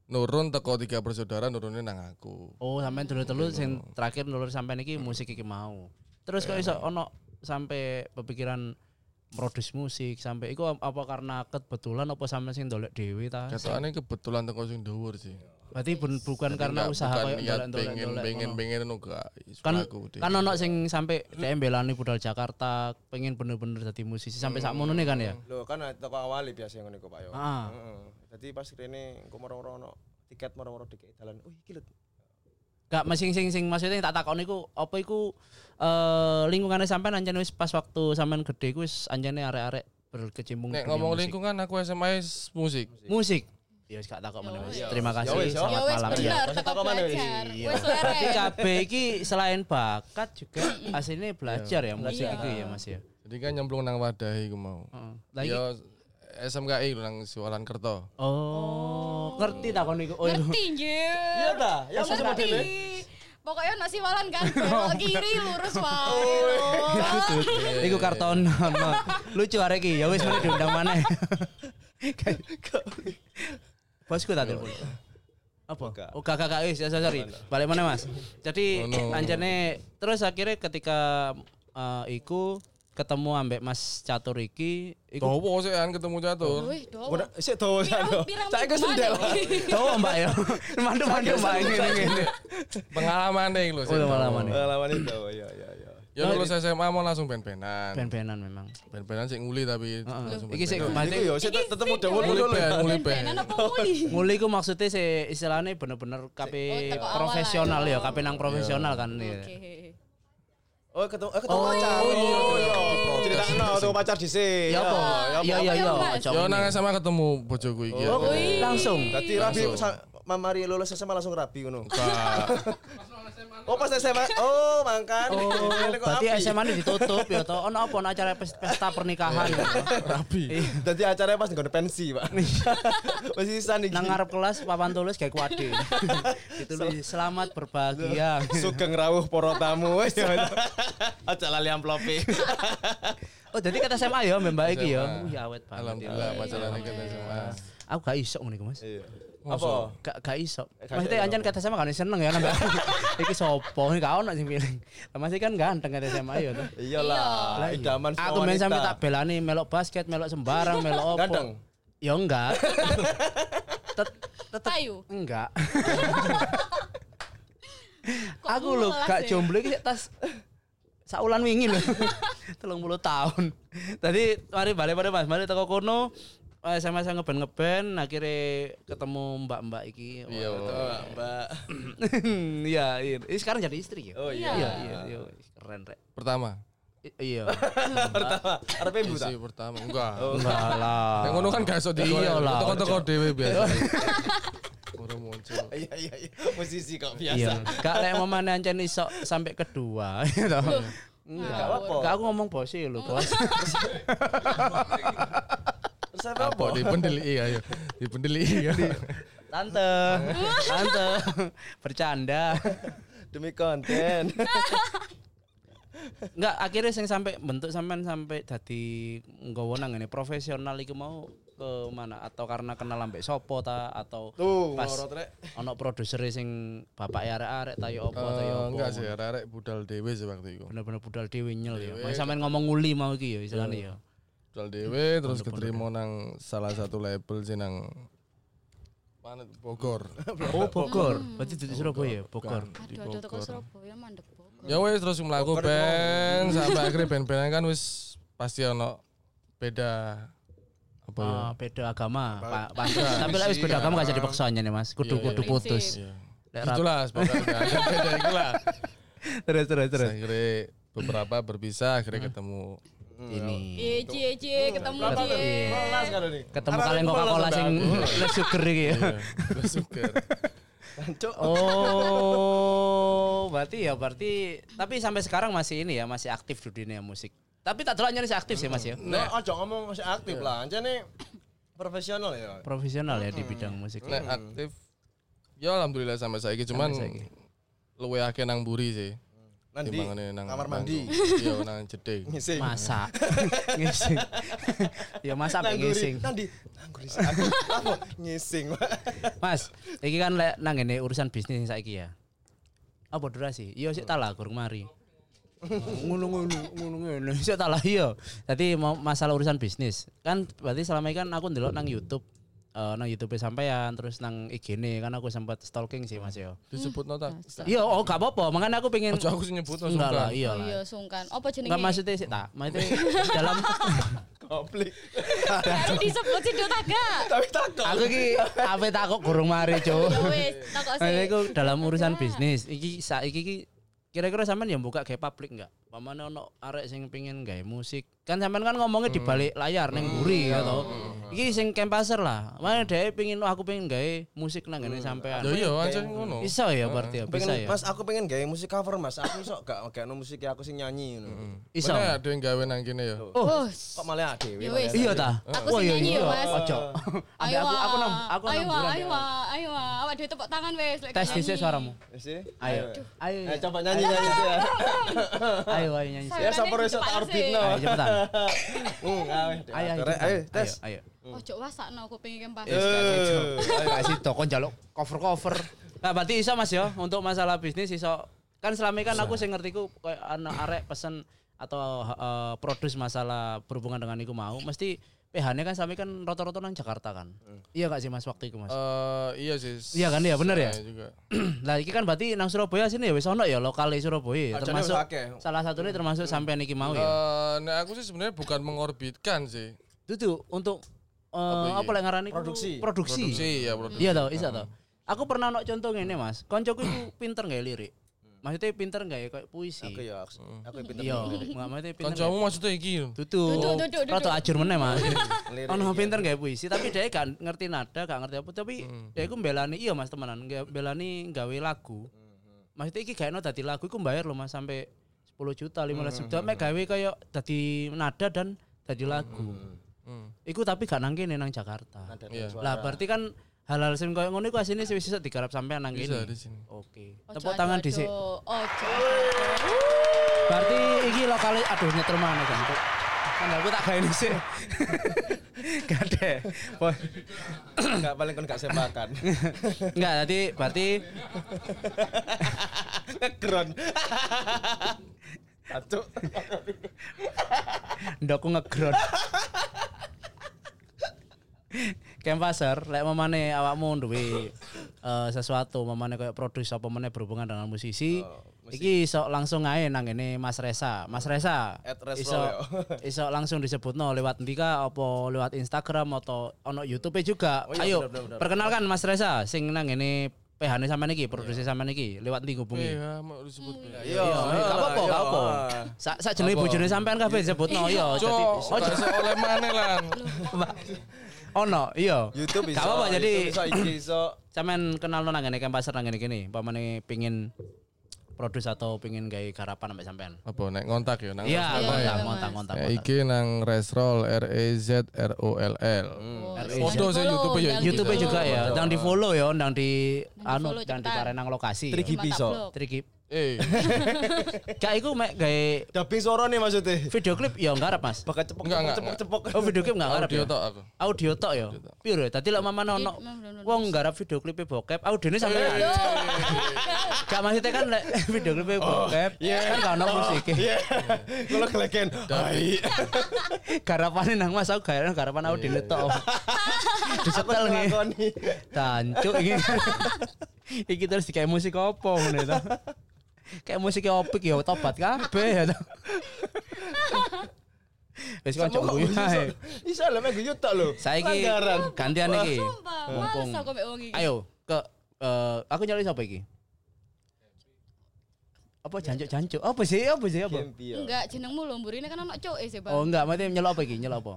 Speaker 4: nurun teko tiga bersaudara nurunnya nang aku.
Speaker 1: Oh, sampean dulu-dulu sing terakhir nulur sampean iki musik iki mau. Terus kok iso ono sampai kepikiran produce musik sampai iku apa karena kebetulan apa sampean sing ndolek dhewe ta?
Speaker 4: Katanya kebetulan teko sing dhuwur sih.
Speaker 1: Berarti bun- bukan
Speaker 4: Jadi
Speaker 1: karena usaha
Speaker 4: niat
Speaker 1: ndolek-ndolek
Speaker 4: pengen pengen
Speaker 1: ngono.
Speaker 4: pengen enggak
Speaker 1: kan kan ono sing sampai DM belani budal Jakarta pengen bener-bener jadi musisi sampai sak mono kan ya.
Speaker 2: Lho kan toko awali biasa ngono iku Pak yo.
Speaker 1: Ah.
Speaker 2: Heeh. Dadi pas rene engko moro-moro ono tiket moro-moro dikek dalan. Oh iki lho.
Speaker 1: Gak masing sing sing maksudnya tak takon iku apa iku eh lingkungannya sampean anjen wis pas waktu sampean gede iku wis anjene arek-arek berkecimpung
Speaker 4: Nek ngomong
Speaker 1: musik.
Speaker 4: lingkungan aku SMA musik.
Speaker 1: musik. Ya wis gak takok meneh wis.
Speaker 3: wis.
Speaker 1: Terima
Speaker 2: Ya
Speaker 1: kasih.
Speaker 2: wis, ya.
Speaker 3: Ya
Speaker 1: Selamat
Speaker 3: wis
Speaker 1: malam.
Speaker 3: bener,
Speaker 2: Masih
Speaker 3: teko
Speaker 2: teko mana, wis?
Speaker 3: belajar.
Speaker 1: Iya.
Speaker 3: Wis
Speaker 1: Berarti
Speaker 3: leren.
Speaker 1: kabeh iki selain bakat juga aslinya belajar ya musik
Speaker 3: Iya.
Speaker 1: itu ya Mas ya.
Speaker 4: Jadi kan nyemplung nang wadah iku mau.
Speaker 1: Heeh.
Speaker 4: Ya SMKI nang Siwalan Kerto.
Speaker 1: oh, ngerti takon iku. Oh, iya.
Speaker 3: Ngerti nje.
Speaker 2: Iya ta? Ya sesuk modele.
Speaker 3: Pokoknya nasi walan kan <laughs> belok kiri lurus wae.
Speaker 1: Oh,
Speaker 3: lho.
Speaker 1: Iku karton lucu arek iki ya wis meneh diundang maneh. <laughs> Bosku tak telepon. Apa? Oh, kakak kakak wis ya sorry. Balik mana Mas? Jadi
Speaker 4: Oh,
Speaker 1: anjane terus akhirnya ketika eh, iku ketemu ambek Mas Catur iki iku
Speaker 4: Dowo sih kan ketemu catur.
Speaker 3: Wih, dowo.
Speaker 2: Sik dawa
Speaker 3: Pirang-
Speaker 2: sana.
Speaker 3: pirang
Speaker 2: Saiki
Speaker 3: minggu
Speaker 2: sendel.
Speaker 3: mana?
Speaker 1: Oh Mbak ya. <laughs> Mandu-mandu Mbak ini ngene.
Speaker 4: Pengalaman deh lho.
Speaker 1: Oh, pengalaman nih.
Speaker 2: Pengalaman itu. Ya ya ya.
Speaker 4: Ya lulus SMA mau langsung ben-benan.
Speaker 1: Ben-benan memang.
Speaker 4: Ben-benan sik nguli tapi langsung
Speaker 1: Iki sik.
Speaker 2: Iku yo sik tetep udah
Speaker 4: Nguli ben, nguli ben. <laughs>
Speaker 1: Nguli ku maksudnya se istilahnya bener-bener
Speaker 3: Oh, awal
Speaker 1: profesional ya. KP nang profesional kan ya.
Speaker 3: Oke.
Speaker 2: Oh ketemu eh ketemu
Speaker 1: Oh,
Speaker 2: pacar.
Speaker 1: iya,
Speaker 2: Oh iya.
Speaker 4: ketemu.
Speaker 2: Critakno ketemu pacar dhisik.
Speaker 1: Ya apa? Iya iya iya.
Speaker 4: Yo nang SMA ketemu bojoku iki. ya.
Speaker 1: Oh, langsung.
Speaker 2: Dadi rabi mamari lulus SMA langsung rabi ngono. <laughs> Oh pas SMA. Oh mangkan.
Speaker 1: Oh, <laughs> berarti. SMA ini ditutup ya toh. Ono apa ono acara pes- pesta pernikahan ya toh?
Speaker 4: Rabi.
Speaker 2: Dadi acaranya pas nggone pensi, Pak. <laughs> Masih sisan iki.
Speaker 1: Nang ngarep kelas papan tulis kayak kuade. <laughs> Ditulis selamat berbahagia.
Speaker 2: Sugeng rawuh para tamu wis. Aja lali amplope.
Speaker 1: Oh, jadi kata SMA ya Mbak iki ya. Wih awet banget. ya.
Speaker 4: Alhamdulillah pacaran kita SMA.
Speaker 1: Aku gak iso iku, Mas.
Speaker 2: Iya. Apa?
Speaker 1: Gak gak iso. Maksudnya anjan kata SMA kan seneng ya nambah. <laughs> Iki sopo gak ono sing pilih. Lah masih kan ganteng kata SMA ya toh.
Speaker 2: Iyalah,
Speaker 1: Lah, iya.
Speaker 2: idaman semua
Speaker 1: Aku main sampe tak belani melok basket, melok sembarang, melok opo.
Speaker 2: Ganteng.
Speaker 1: Ya enggak. <laughs> Tet- tetep
Speaker 3: Payu.
Speaker 1: enggak. <laughs> Aku lho gak
Speaker 3: ya?
Speaker 1: jomblo iki tas saulan wingi lho. 30 tahun. Tadi mari balik pada Mas, mari teko kono eh, sama-sama ngeben-ngeben akhirnya ketemu mbak-mbak iki.
Speaker 4: Iya.
Speaker 2: Oh, Mbak. <clears throat>
Speaker 1: Iya, iya. Ini sekarang jadi istri ya?
Speaker 2: Oh iya.
Speaker 1: Iya, iya, iya. Keren, Rek.
Speaker 4: Pertama.
Speaker 1: I- Iya. <laughs>
Speaker 2: Pertama, arepe ibu tak?
Speaker 4: Isi pertama. Enggak.
Speaker 1: Enggak lah.
Speaker 4: Yang ngono kan gak iso di
Speaker 1: Iya lah,
Speaker 4: Toko-toko dhewe biasa. <laughs> Ora muncul.
Speaker 2: Iya iya iya. Musisi kok
Speaker 1: Iya.
Speaker 2: biasa.
Speaker 1: Gak lek momen ancen iso sampai kedua gitu.
Speaker 2: Enggak
Speaker 1: Enggak.
Speaker 2: apa.
Speaker 1: Gak aku ngomong bos lho, Bos. <laughs>
Speaker 2: Terus apa?
Speaker 4: Apa dipendeli ayo. Dipendeli ya.
Speaker 1: Tante. Tante. Bercanda.
Speaker 2: Demi konten.
Speaker 1: Enggak, akhirnya sing sampai bentuk sampean sampai dadi nggawa nang ngene profesional iku mau ke mana atau karena kenal ambek sopo ta atau
Speaker 2: Tuh,
Speaker 1: pas ono produser sing bapak arek-arek ta yo apa ta yo
Speaker 4: Eh,
Speaker 1: apa.
Speaker 4: Enggak sih, arek budal dhewe sih waktu itu.
Speaker 1: Bener-bener budal dhewe nyel ya. Sampean ngomong nguli mau iki ya istilahnya ya.
Speaker 4: Budal dhewe terus keterima nang salah satu label sih nang mana? Bogor. <laughs>
Speaker 1: Oh, Bogor. Berarti di Surabaya, Bogor.
Speaker 3: Aduh, aduh, teko. Surabaya mandek Bogor.
Speaker 4: Ya wes terus mlaku band sampai akhirnya <laughs> band-band kan wis pasti ono beda apa ya?
Speaker 1: Ah, beda agama, Pak. <laughs> Pantes. Tapi lek wis beda agama gak jadi paksa nih Mas. Kudu
Speaker 4: Iya,
Speaker 1: kudu
Speaker 4: iya.
Speaker 1: putus.
Speaker 4: Iya. Itulah ada beda itulah.
Speaker 1: Terus terus terus.
Speaker 4: Akhirnya beberapa berpisah akhirnya ketemu
Speaker 1: Ini.
Speaker 3: Iya, cie, cie, ketemu cie.
Speaker 2: Kelas kan ini.
Speaker 1: Ketemu kalian Coca-Cola sing less <laughs> sugar iki ya.
Speaker 4: Iya, sugar. <laughs>
Speaker 2: Kancuk.
Speaker 1: Oh, berarti ya berarti tapi sampai sekarang masih ini ya, masih aktif di dunia musik. Tapi tak delok nyanyi aktif sih Mas ya.
Speaker 2: Nah, ojo ngomong masih aktif lah. Anjane profesional ya.
Speaker 1: Profesional ya di bidang musik.
Speaker 4: Nek aktif ya alhamdulillah sampai saiki cuman luwe akeh nang buri sih.
Speaker 2: Nanti
Speaker 4: Timbangane nang
Speaker 2: kamar mandi.
Speaker 4: Iya nang jeding. <laughs>
Speaker 2: Ngising.
Speaker 1: Masak. <laughs> ngising. <laughs> ya masak
Speaker 2: Nang
Speaker 1: ngising.
Speaker 2: Nang guri. Aku apa ngising.
Speaker 1: Mas, iki kan lek nang ngene urusan bisnis saiki ya. Apa durasi? Iya sik talah gurung mari. ngono ngono ngono ngono sik talah iya. Dadi mau masalah urusan bisnis. Kan berarti selama ini kan aku ndelok nang YouTube eh nang YouTube sampean terus nang IG-ne kan aku sempat stalking sih Mas yo.
Speaker 4: Disebut nota.
Speaker 1: Iya, oh gak apa-apa. Makanya aku pengen
Speaker 4: Ojo aku sing nyebut
Speaker 1: enggak lah, iya
Speaker 3: Oh iya sungkan. Apa jenenge?
Speaker 1: Enggak maksudnya sih tak. Maksudnya <laughs> dalam
Speaker 2: Koplik.
Speaker 3: Harus disebut sih Dota gak?
Speaker 2: Tapi takut.
Speaker 1: aku ki ape takut gurung mari, Cuk.
Speaker 3: Ya wis, takok sih.
Speaker 1: iku dalam urusan bisnis. Iki saiki ki kira-kira sampean yang buka kayak publik enggak? Pamane ono arek sing pengen gawe musik. Kan sampean kan ngomongnya di balik layar ning buri ya toh. Iki sing kempaser lah. Mana dhek pengen oh, aku pengen gawe musik nang ngene sampean.
Speaker 4: Ya iya aja ngono.
Speaker 1: Iso ya berarti ya, bisa
Speaker 2: Pengen,
Speaker 1: ya.
Speaker 2: Mas aku pengen gawe musik cover Mas. Aku iso gak gak musik aku sing nyanyi ngono.
Speaker 1: Iso.
Speaker 4: Mana ada yang gawe nang kene ya.
Speaker 1: Oh,
Speaker 2: Kok malah dhewe.
Speaker 3: Ya wis.
Speaker 1: iya ta?
Speaker 3: Aku
Speaker 1: Oh,
Speaker 3: sing
Speaker 1: iya,
Speaker 3: nyanyi
Speaker 1: iya.
Speaker 3: ya, Mas.
Speaker 1: Ojo. <laughs> Ambil aku aku nang aku nang
Speaker 3: ayo
Speaker 1: buran
Speaker 3: ayo
Speaker 1: ya.
Speaker 3: ayo awak dhewe tepuk tangan wis lek
Speaker 1: Tes
Speaker 3: nyanyi.
Speaker 1: dhisik suaramu.
Speaker 2: Wis sih.
Speaker 1: Ayo. Ayo.
Speaker 2: Eh coba nyanyi nyanyi ya. <laughs>
Speaker 1: Ayo ayo nyanyi.
Speaker 2: Ya sampur iso tak
Speaker 3: cepat
Speaker 2: orbit
Speaker 3: sih.
Speaker 2: no.
Speaker 1: Ayo cepetan.
Speaker 2: Ayo.
Speaker 1: Ayo ayo.
Speaker 2: Ayo,
Speaker 1: cepetan.
Speaker 2: ayo tes.
Speaker 1: Ayo.
Speaker 3: Ojo wasakno aku pengen kempas.
Speaker 2: Eh,
Speaker 1: Ayo kasih toko jaluk cover-cover. Nah, berarti iso Mas ya untuk masalah bisnis iso kan selama ini kan aku sing ngerti ku kayak anak arek pesen atau eh, produce masalah berhubungan dengan iku mau mesti PH-nya kan ini kan rata-rata nang Jakarta kan. Iya gak sih Mas waktu itu Mas?
Speaker 4: Eh iya sih.
Speaker 1: Iya kan, iya, bener ya?
Speaker 4: Saya juga. <clears throat>
Speaker 1: Lah iki kan berarti nang Surabaya sini ya wis ono ya lokal Surabaya
Speaker 2: Ajane
Speaker 1: termasuk salah satunya termasuk sampean iki mau ya.
Speaker 4: Eh nek aku sih sebenarnya bukan mengorbitkan sih.
Speaker 1: Itu untuk eh, apa lek ngarani
Speaker 2: Produksi.
Speaker 1: Produksi.
Speaker 4: Produksi ya produksi.
Speaker 1: Iya tau, isa tau. Aku pernah ono contoh ngene Mas. Koncoku iku pinter gawe lirik. Maksudnya pinter gawe kayak puisi.
Speaker 2: Aku ya aku aku pinter.
Speaker 1: Iya, maksudnya pinter.
Speaker 4: Kancamu maksudnya iki.
Speaker 1: Tutu. Rada ajur meneh Mas. Ono pinter gawe puisi, tapi dia gak ngerti nada, gak ngerti apa, tapi dia iku mbelani iya Mas temenan, nggak belani gawe lagu. Maksudnya iki gawe dadi lagu iku bayar loh Mas sampai 10 juta, 15 juta mek gawe kayak dadi nada dan dadi lagu.
Speaker 4: Hmm.
Speaker 1: Iku tapi gak nang kene nang Jakarta.
Speaker 4: Iya.
Speaker 1: Lah berarti kan hal-hal sing koyo ngono iku asine wis iso digarap sampean nang
Speaker 4: Bisa
Speaker 1: kene.
Speaker 4: di sini.
Speaker 1: Oke. Tepuk tangan dhisik.
Speaker 3: Ojo.
Speaker 1: Berarti iki lokale aduh nyetel mana kan. Sandalku tak gawe dhisik. <laughs> Gak.
Speaker 2: Enggak <coughs> paling kon gak sepakan. <coughs>
Speaker 1: Enggak, tadi berarti <coughs>
Speaker 2: Ngegron. Aduh.
Speaker 1: ndokku ngegron. <laughs> Kempaser, lek mamane awakmu duwe eh, sesuatu, mamane kayak produs apa meneh berhubungan dengan musisi, iki iso langsung ae nang ngene Mas Resa. Mas Resa, iso
Speaker 2: ya. <laughs>
Speaker 1: iso langsung disebutno lewat ndika apa lewat Instagram atau ono YouTube juga.
Speaker 2: Oh iya,
Speaker 1: Ayo,
Speaker 2: bener, bener, bener.
Speaker 1: perkenalkan Mas Resa sing nang ngene PH-ne sampean iki, produksi sampean iki lewat ndi hubungi.
Speaker 4: Iya, mau disebut.
Speaker 2: Iya,
Speaker 1: Iya, gak apa-apa, gak apa. Sak sak jenenge bojone sampean kabeh disebutno iya.
Speaker 4: Cok,
Speaker 1: ojo
Speaker 4: ojo oleh mana lan.
Speaker 1: Ono iya.
Speaker 2: YouTube bisa.
Speaker 1: Gak apa-apa jadi
Speaker 2: iso iso. <clears throat>
Speaker 1: sampean kenal nang ngene pasar nang ngene kene, pamane pengin produs atau pengin gawe garapan sampe sampean.
Speaker 4: Apa nek ngontak ya nang
Speaker 1: Iya, kontak,
Speaker 3: Mas.
Speaker 1: kontak.
Speaker 4: Ya,
Speaker 1: kontak.
Speaker 4: iki nang Resroll R E Z R O L L.
Speaker 3: Oh,
Speaker 1: RE.
Speaker 4: Foto sih YouTube ya,
Speaker 1: YouTube juga ya, ndang di follow ya, ndang di anu, ndang di nang lokasi.
Speaker 2: Tri-
Speaker 3: Mantap
Speaker 2: Gipi, so.
Speaker 3: blok.
Speaker 1: Triki.
Speaker 4: Eh, <laughs>
Speaker 1: Gak iku mek gawe
Speaker 2: Dubbing suara nih maksudnya.
Speaker 1: video klip ya ngarep Mas.
Speaker 2: Bakal cepok
Speaker 4: Enggak,
Speaker 2: cepok
Speaker 4: enggak,
Speaker 2: cepok.
Speaker 1: Oh video klip gak ngarep
Speaker 4: audio
Speaker 1: ya?
Speaker 4: tok aku.
Speaker 1: Audio tok ya. Piro ya? Dadi lek mamane ono wong nggarap video klipe bokep, audione sampean. Gak maksudnya kan lek <laughs> video klipe bokep, kan gak ono musik.
Speaker 2: Iya. Kalau keleken. Hai. <laughs>
Speaker 1: Garapane nang Mas aku garapan garapan audione tok. Disetel.
Speaker 2: Lakoni.
Speaker 1: Tancuk iki. iki terus kayak musik opo ngene ta. Kayak musik opik ya tobat kabeh ya. Wis kok
Speaker 2: Sama kok
Speaker 1: guyu ae.
Speaker 2: Bisa lah mek guyu tok lho.
Speaker 1: Saiki gantian iki. Mumpung.
Speaker 3: males aku mek wong iki.
Speaker 1: Ayo ke eh, aku nyari siapa iki? Apa jancuk-jancuk? Apa sih? Apa sih? Apa?
Speaker 3: Enggak, jenengmu lho mburine kan ono cuke sih,
Speaker 1: Oh
Speaker 3: Bang.
Speaker 1: enggak, mati nyelok apa iki? Nyelok apa?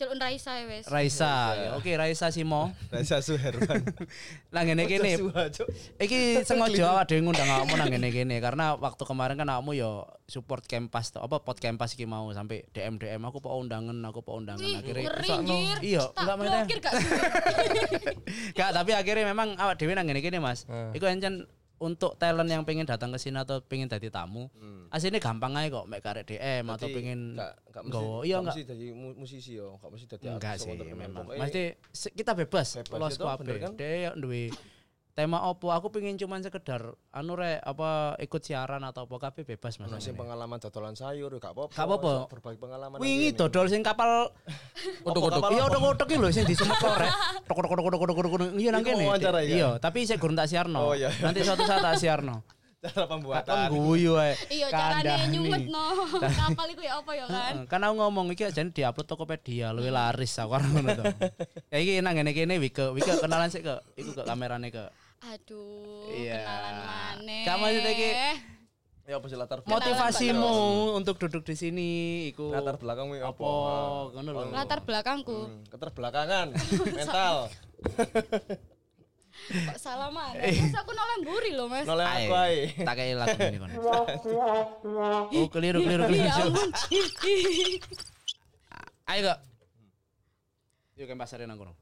Speaker 3: Celuk Raisa ya wes.
Speaker 1: Raisa. Ya, Oke, Raisa Simo.
Speaker 2: Raisa Suherman. <laughs>
Speaker 1: Lah ngene kene. Iki sengaja awak dhewe ngundang awakmu nang ngene kene karena waktu kemarin kan awakmu yo support Kempas to, apa pot Kempas iki mau sampai DM DM aku po undangan, aku po undangan akhirnya
Speaker 3: ngeri.
Speaker 1: Iya,
Speaker 3: Tak
Speaker 1: enggak
Speaker 3: blokir gak <laughs>
Speaker 1: tapi akhirnya memang awak dhewe nang ngene kene Mas. Iku encen untuk talent yang pengen datang ke sini atau pengen jadi tamu, aslinya gampang aja kok mek karek DM atau pengen nggawa. Iya enggak.
Speaker 2: mesti jadi mu- musisi yo, enggak mesti jadi
Speaker 1: Enggak sih memang. Mesti kita bebas,
Speaker 2: Bebas
Speaker 1: los kabeh.
Speaker 2: kan?
Speaker 1: Dek duwe tema opo aku pengen cuman sekedar anu rek apa ikut siaran atau apa kabeh bebas Mas.
Speaker 2: Sing pengalaman dodolan sayur gak apa-apa.
Speaker 1: Gak apa-apa.
Speaker 2: Berbagi pengalaman.
Speaker 1: Wingi dodol sing kapal <laughs>
Speaker 2: Otok-otok.
Speaker 1: Iya otok-otok iki lho sing disumet kok rek. Tok tok tok tok tok iya nang kene.
Speaker 2: wawancara ya?
Speaker 1: Iya, tapi saya gurung tak siarno.
Speaker 2: Oh, iya.
Speaker 1: Nanti suatu saat tak siarno. <laughs>
Speaker 2: Cara pembuatan.
Speaker 1: guyu ae.
Speaker 3: Iya carane nyumet no. <laughs> Kapal iku ya apa ya kan?
Speaker 1: Kan aku ngomong iki aja diupload Tokopedia luwih laris aku karo ngono to. Ya iki nang ngene kene Wike, Wike kenalan sik ke iku ke kamerane ke.
Speaker 3: Aduh,
Speaker 1: Iya.
Speaker 3: kenalan maneh.
Speaker 1: Kamu
Speaker 2: Ya apa sih latar
Speaker 1: motivasimu untuk duduk di sini iku
Speaker 2: latar belakangmu ya apa?
Speaker 1: apa ngono lho.
Speaker 3: latar belakangku.
Speaker 2: Hmm, keterbelakangan <laughs> mental. <laughs>
Speaker 3: Kok salaman? Terus aku noleh mburi loh, Mas.
Speaker 2: Noleh aku ae.
Speaker 1: Tak kayak lagu ini kon. <laughs> Oh, keliru keliru keliru.
Speaker 3: Ya.
Speaker 1: Ayo kok. Yuk kan pasare nang kono.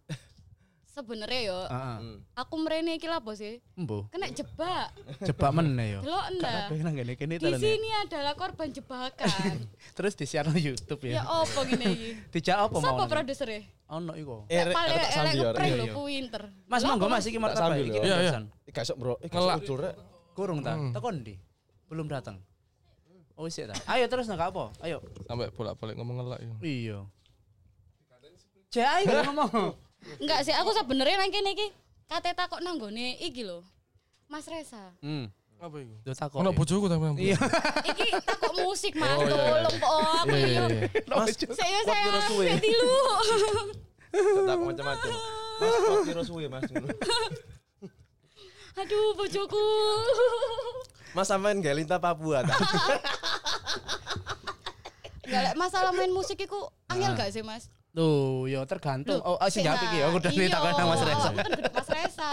Speaker 3: Sebenarnya yo,
Speaker 1: Heeh.
Speaker 2: Hmm.
Speaker 3: aku mrene iki lapo sih?
Speaker 1: Embo.
Speaker 3: Kena jebak.
Speaker 1: Jebak meneh yo.
Speaker 3: Delok ndak?
Speaker 1: Kene kene
Speaker 3: Di sini adalah korban jebakan. <laughs>
Speaker 1: Terus disiarno YouTube
Speaker 3: ya
Speaker 1: ya.
Speaker 3: opo gini iki?
Speaker 1: Dijak apa mau?
Speaker 3: Siapa produsernya?
Speaker 1: Ono iku.
Speaker 2: Eh,
Speaker 3: Lek
Speaker 2: rek,
Speaker 3: paling
Speaker 2: aku tak
Speaker 3: elek
Speaker 2: Rek.
Speaker 3: lho
Speaker 1: Iya.
Speaker 3: ku winter.
Speaker 1: Mas
Speaker 3: Lah,
Speaker 1: monggo Mas iki martabak
Speaker 2: sambil,
Speaker 1: iki
Speaker 2: yo.
Speaker 4: Iya, iya.
Speaker 2: gak sok, Bro.
Speaker 4: Ngelak.
Speaker 1: Kurung ta? Tekon ndi? Belum datang. Oh sik ta. Ayo terus nang apa? Ayo.
Speaker 4: Sampai bolak-balik ngomong ngelak ya.
Speaker 1: Iya. Gak ngomong.
Speaker 3: Enggak sih, aku sebenarnya nang kene iki kate takok nang gone iki lho. Mas Reza.
Speaker 1: Hmm.
Speaker 4: Apa itu?
Speaker 1: Lu takok.
Speaker 4: Ono bojoku tapi.
Speaker 1: Iya.
Speaker 3: Iki takok musik Mas,
Speaker 4: Oh, iya, iya.
Speaker 3: tolong po aku
Speaker 4: Iya,
Speaker 3: yo.
Speaker 4: iya, iya.
Speaker 2: Mas,
Speaker 3: Saya saya tilu.
Speaker 2: tak macam-macam. Mas, kok kira suwe, Mas.
Speaker 3: Aduh, bojoku.
Speaker 2: Mas sampean gak linta Papua ta?
Speaker 3: Masalah main musik iku angel gak sih, Mas?
Speaker 1: Tuh, yo tergantung. Oh, oh, sing jawab iki ya. Aku udah
Speaker 3: Iya,
Speaker 1: ditakoni nang Mas
Speaker 3: gedhe Mas Reza.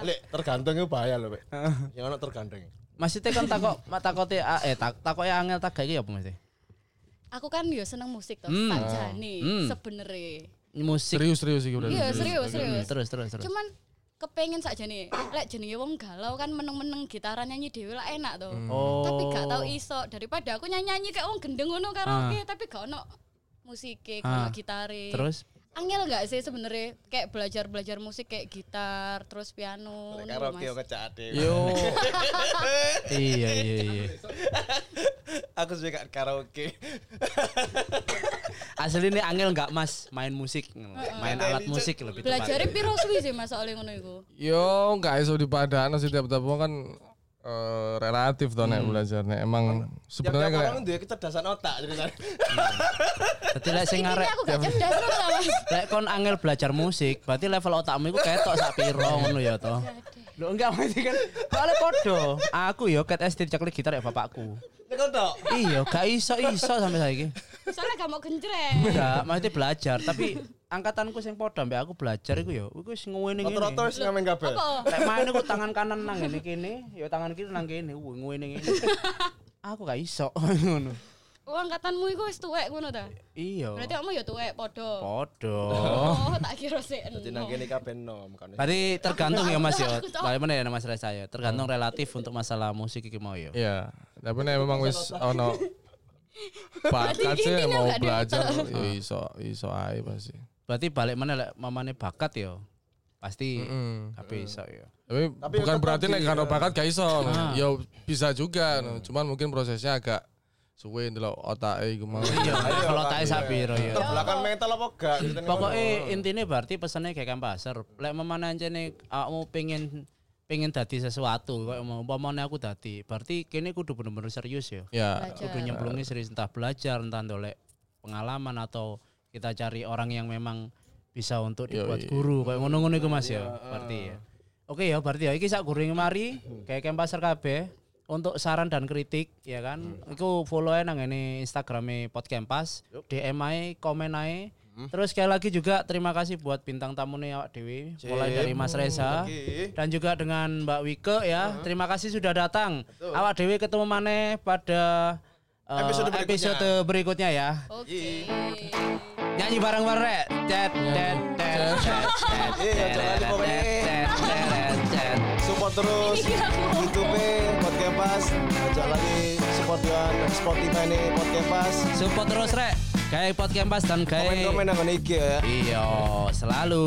Speaker 2: Lek tergantung itu bahaya loh, Pak. Yang ono tergantung.
Speaker 1: Maksudnya kan takok <laughs> takote ah, eh tak takoke angel tak iki apa mesti?
Speaker 3: Aku kan yo seneng musik to,
Speaker 1: Hmm.
Speaker 3: sakjane
Speaker 1: Hmm.
Speaker 3: sebenarnya.
Speaker 1: Musik.
Speaker 4: Serius serius iki udah.
Speaker 3: Iya, serius,
Speaker 1: Hmm,
Speaker 3: serius.
Speaker 1: terus terus terus.
Speaker 3: Cuman kepengen sakjane lek jenenge wong galau kan meneng-meneng gitaran nyanyi dhewe lah enak to.
Speaker 1: Oh.
Speaker 3: Tapi gak tau iso daripada aku nyanyi-nyanyi kayak wong gendeng ngono karaoke tapi gak ono musike, gak ono
Speaker 1: Ah.
Speaker 3: gitare.
Speaker 1: Terus
Speaker 3: Angel gak sih sebenarnya kayak belajar belajar musik kayak gitar terus piano
Speaker 2: karaoke ade.
Speaker 1: yo <laughs> iya iya iya.
Speaker 2: Aku suka karaoke. <laughs>
Speaker 1: Asli ini angel nggak mas main musik, main alat musik lebih.
Speaker 3: Belajarnya piro suwi sih Mas soalnya ngono iku.
Speaker 4: Yo enggak iso dipadana sih tiap-tiap kan eh, relatif toh nek belajar nek emang sebenarnya kayak
Speaker 2: orang duwe kecerdasan otak ceritanya.
Speaker 1: Jadi lek sing arek <laughs> lek kon angel belajar musik, berarti level otakmu iku ketok sak piro ngono ya toh. Lho enggak mesti kan soalnya podo. Aku yo ket SD ceklik gitar ya bapakku.
Speaker 2: Tok.
Speaker 1: Iya, gak iso iso sampai saiki.
Speaker 3: Soalnya gak mau genjreng.
Speaker 1: Enggak, maksudnya belajar, tapi angkatanku sing podo ambek aku belajar iku yo iku wis ngene ngene.
Speaker 2: Rata-rata wis ngamen kabeh.
Speaker 3: Apa?
Speaker 1: Lek main aku tangan kanan nang ngene kene, ya tangan kiri nang kene, wuh ngene ngene. Aku gak iso ngono. <laughs>
Speaker 3: Oh, angkatanmu iku wis tuwek ngono ta?
Speaker 1: Iya.
Speaker 3: Berarti kamu ya tuwek podo.
Speaker 1: Podo.
Speaker 3: Oh, tak kira sih.
Speaker 2: Dadi nang kene kabeh nom kan.
Speaker 1: Berarti tergantung ya Mas ya.
Speaker 3: Tahu.
Speaker 1: Bagaimana ya Mas Reza ya? Tergantung relatif untuk masalah musik iki mau ya.
Speaker 4: Iya, tapi nek memang wis ono bakat sih mau belajar ya iso iso ae pasti.
Speaker 1: Berarti balik mana lek mamane bakat ya. Pasti
Speaker 4: Mm.
Speaker 1: gak bisa ya.
Speaker 4: Tapi,
Speaker 2: Tapi
Speaker 4: bukan berarti
Speaker 2: di-
Speaker 4: nek karo bakat gak iso.
Speaker 1: Ah.
Speaker 4: Ya bisa juga, no. cuman mungkin prosesnya agak suwe ndelok otake iku mau.
Speaker 1: Iya,
Speaker 2: Ayo,
Speaker 1: kalau
Speaker 2: Kak.
Speaker 1: tak sapiro ya.
Speaker 2: Terbelakang mental apa gak? Ngono.
Speaker 1: intinya berarti pesannya kayak kan pasar. Lek mamane anjene awakmu pengen pengen dadi sesuatu kayak mau umpamane aku dadi berarti kene kudu bener-bener serius ya
Speaker 4: Ya,
Speaker 3: Belajar.
Speaker 1: kudu nyemplungi serius entah belajar entah ndolek pengalaman atau kita cari orang yang memang bisa untuk dibuat
Speaker 4: Yoi.
Speaker 1: guru. Kayak ngono-ngono iku Mas ya? Berarti ya. Oke ya berarti ya. Iki sak gurung mari kayak Kem pasar kabeh untuk saran dan kritik ya kan? Iku follow ae nang ini Instagrame Podcampas DM ae komen ae. Terus sekali lagi juga terima kasih buat bintang tamunya awak Dewi, mulai dari Mas Reza.
Speaker 2: Oke.
Speaker 1: dan juga dengan Mbak Wike ya. Terima kasih sudah datang. Awak Dewi ketemu maneh pada eh,
Speaker 2: Episode berikutnya.
Speaker 1: episode berikutnya ya.
Speaker 3: Oke.
Speaker 1: Nyanyi bareng-bareng rek. Tet tet tet tet tet.
Speaker 2: Iya, pokoknya.
Speaker 1: tet, tet, tet, tet.
Speaker 2: Support terus YouTube Podcast Pas. Ajak lagi support dengan Spotify nih Podcast Pas.
Speaker 1: Support terus rek. Kayak podcast dan kayak
Speaker 2: Komen-komen aku nih ya.
Speaker 1: Iya, selalu.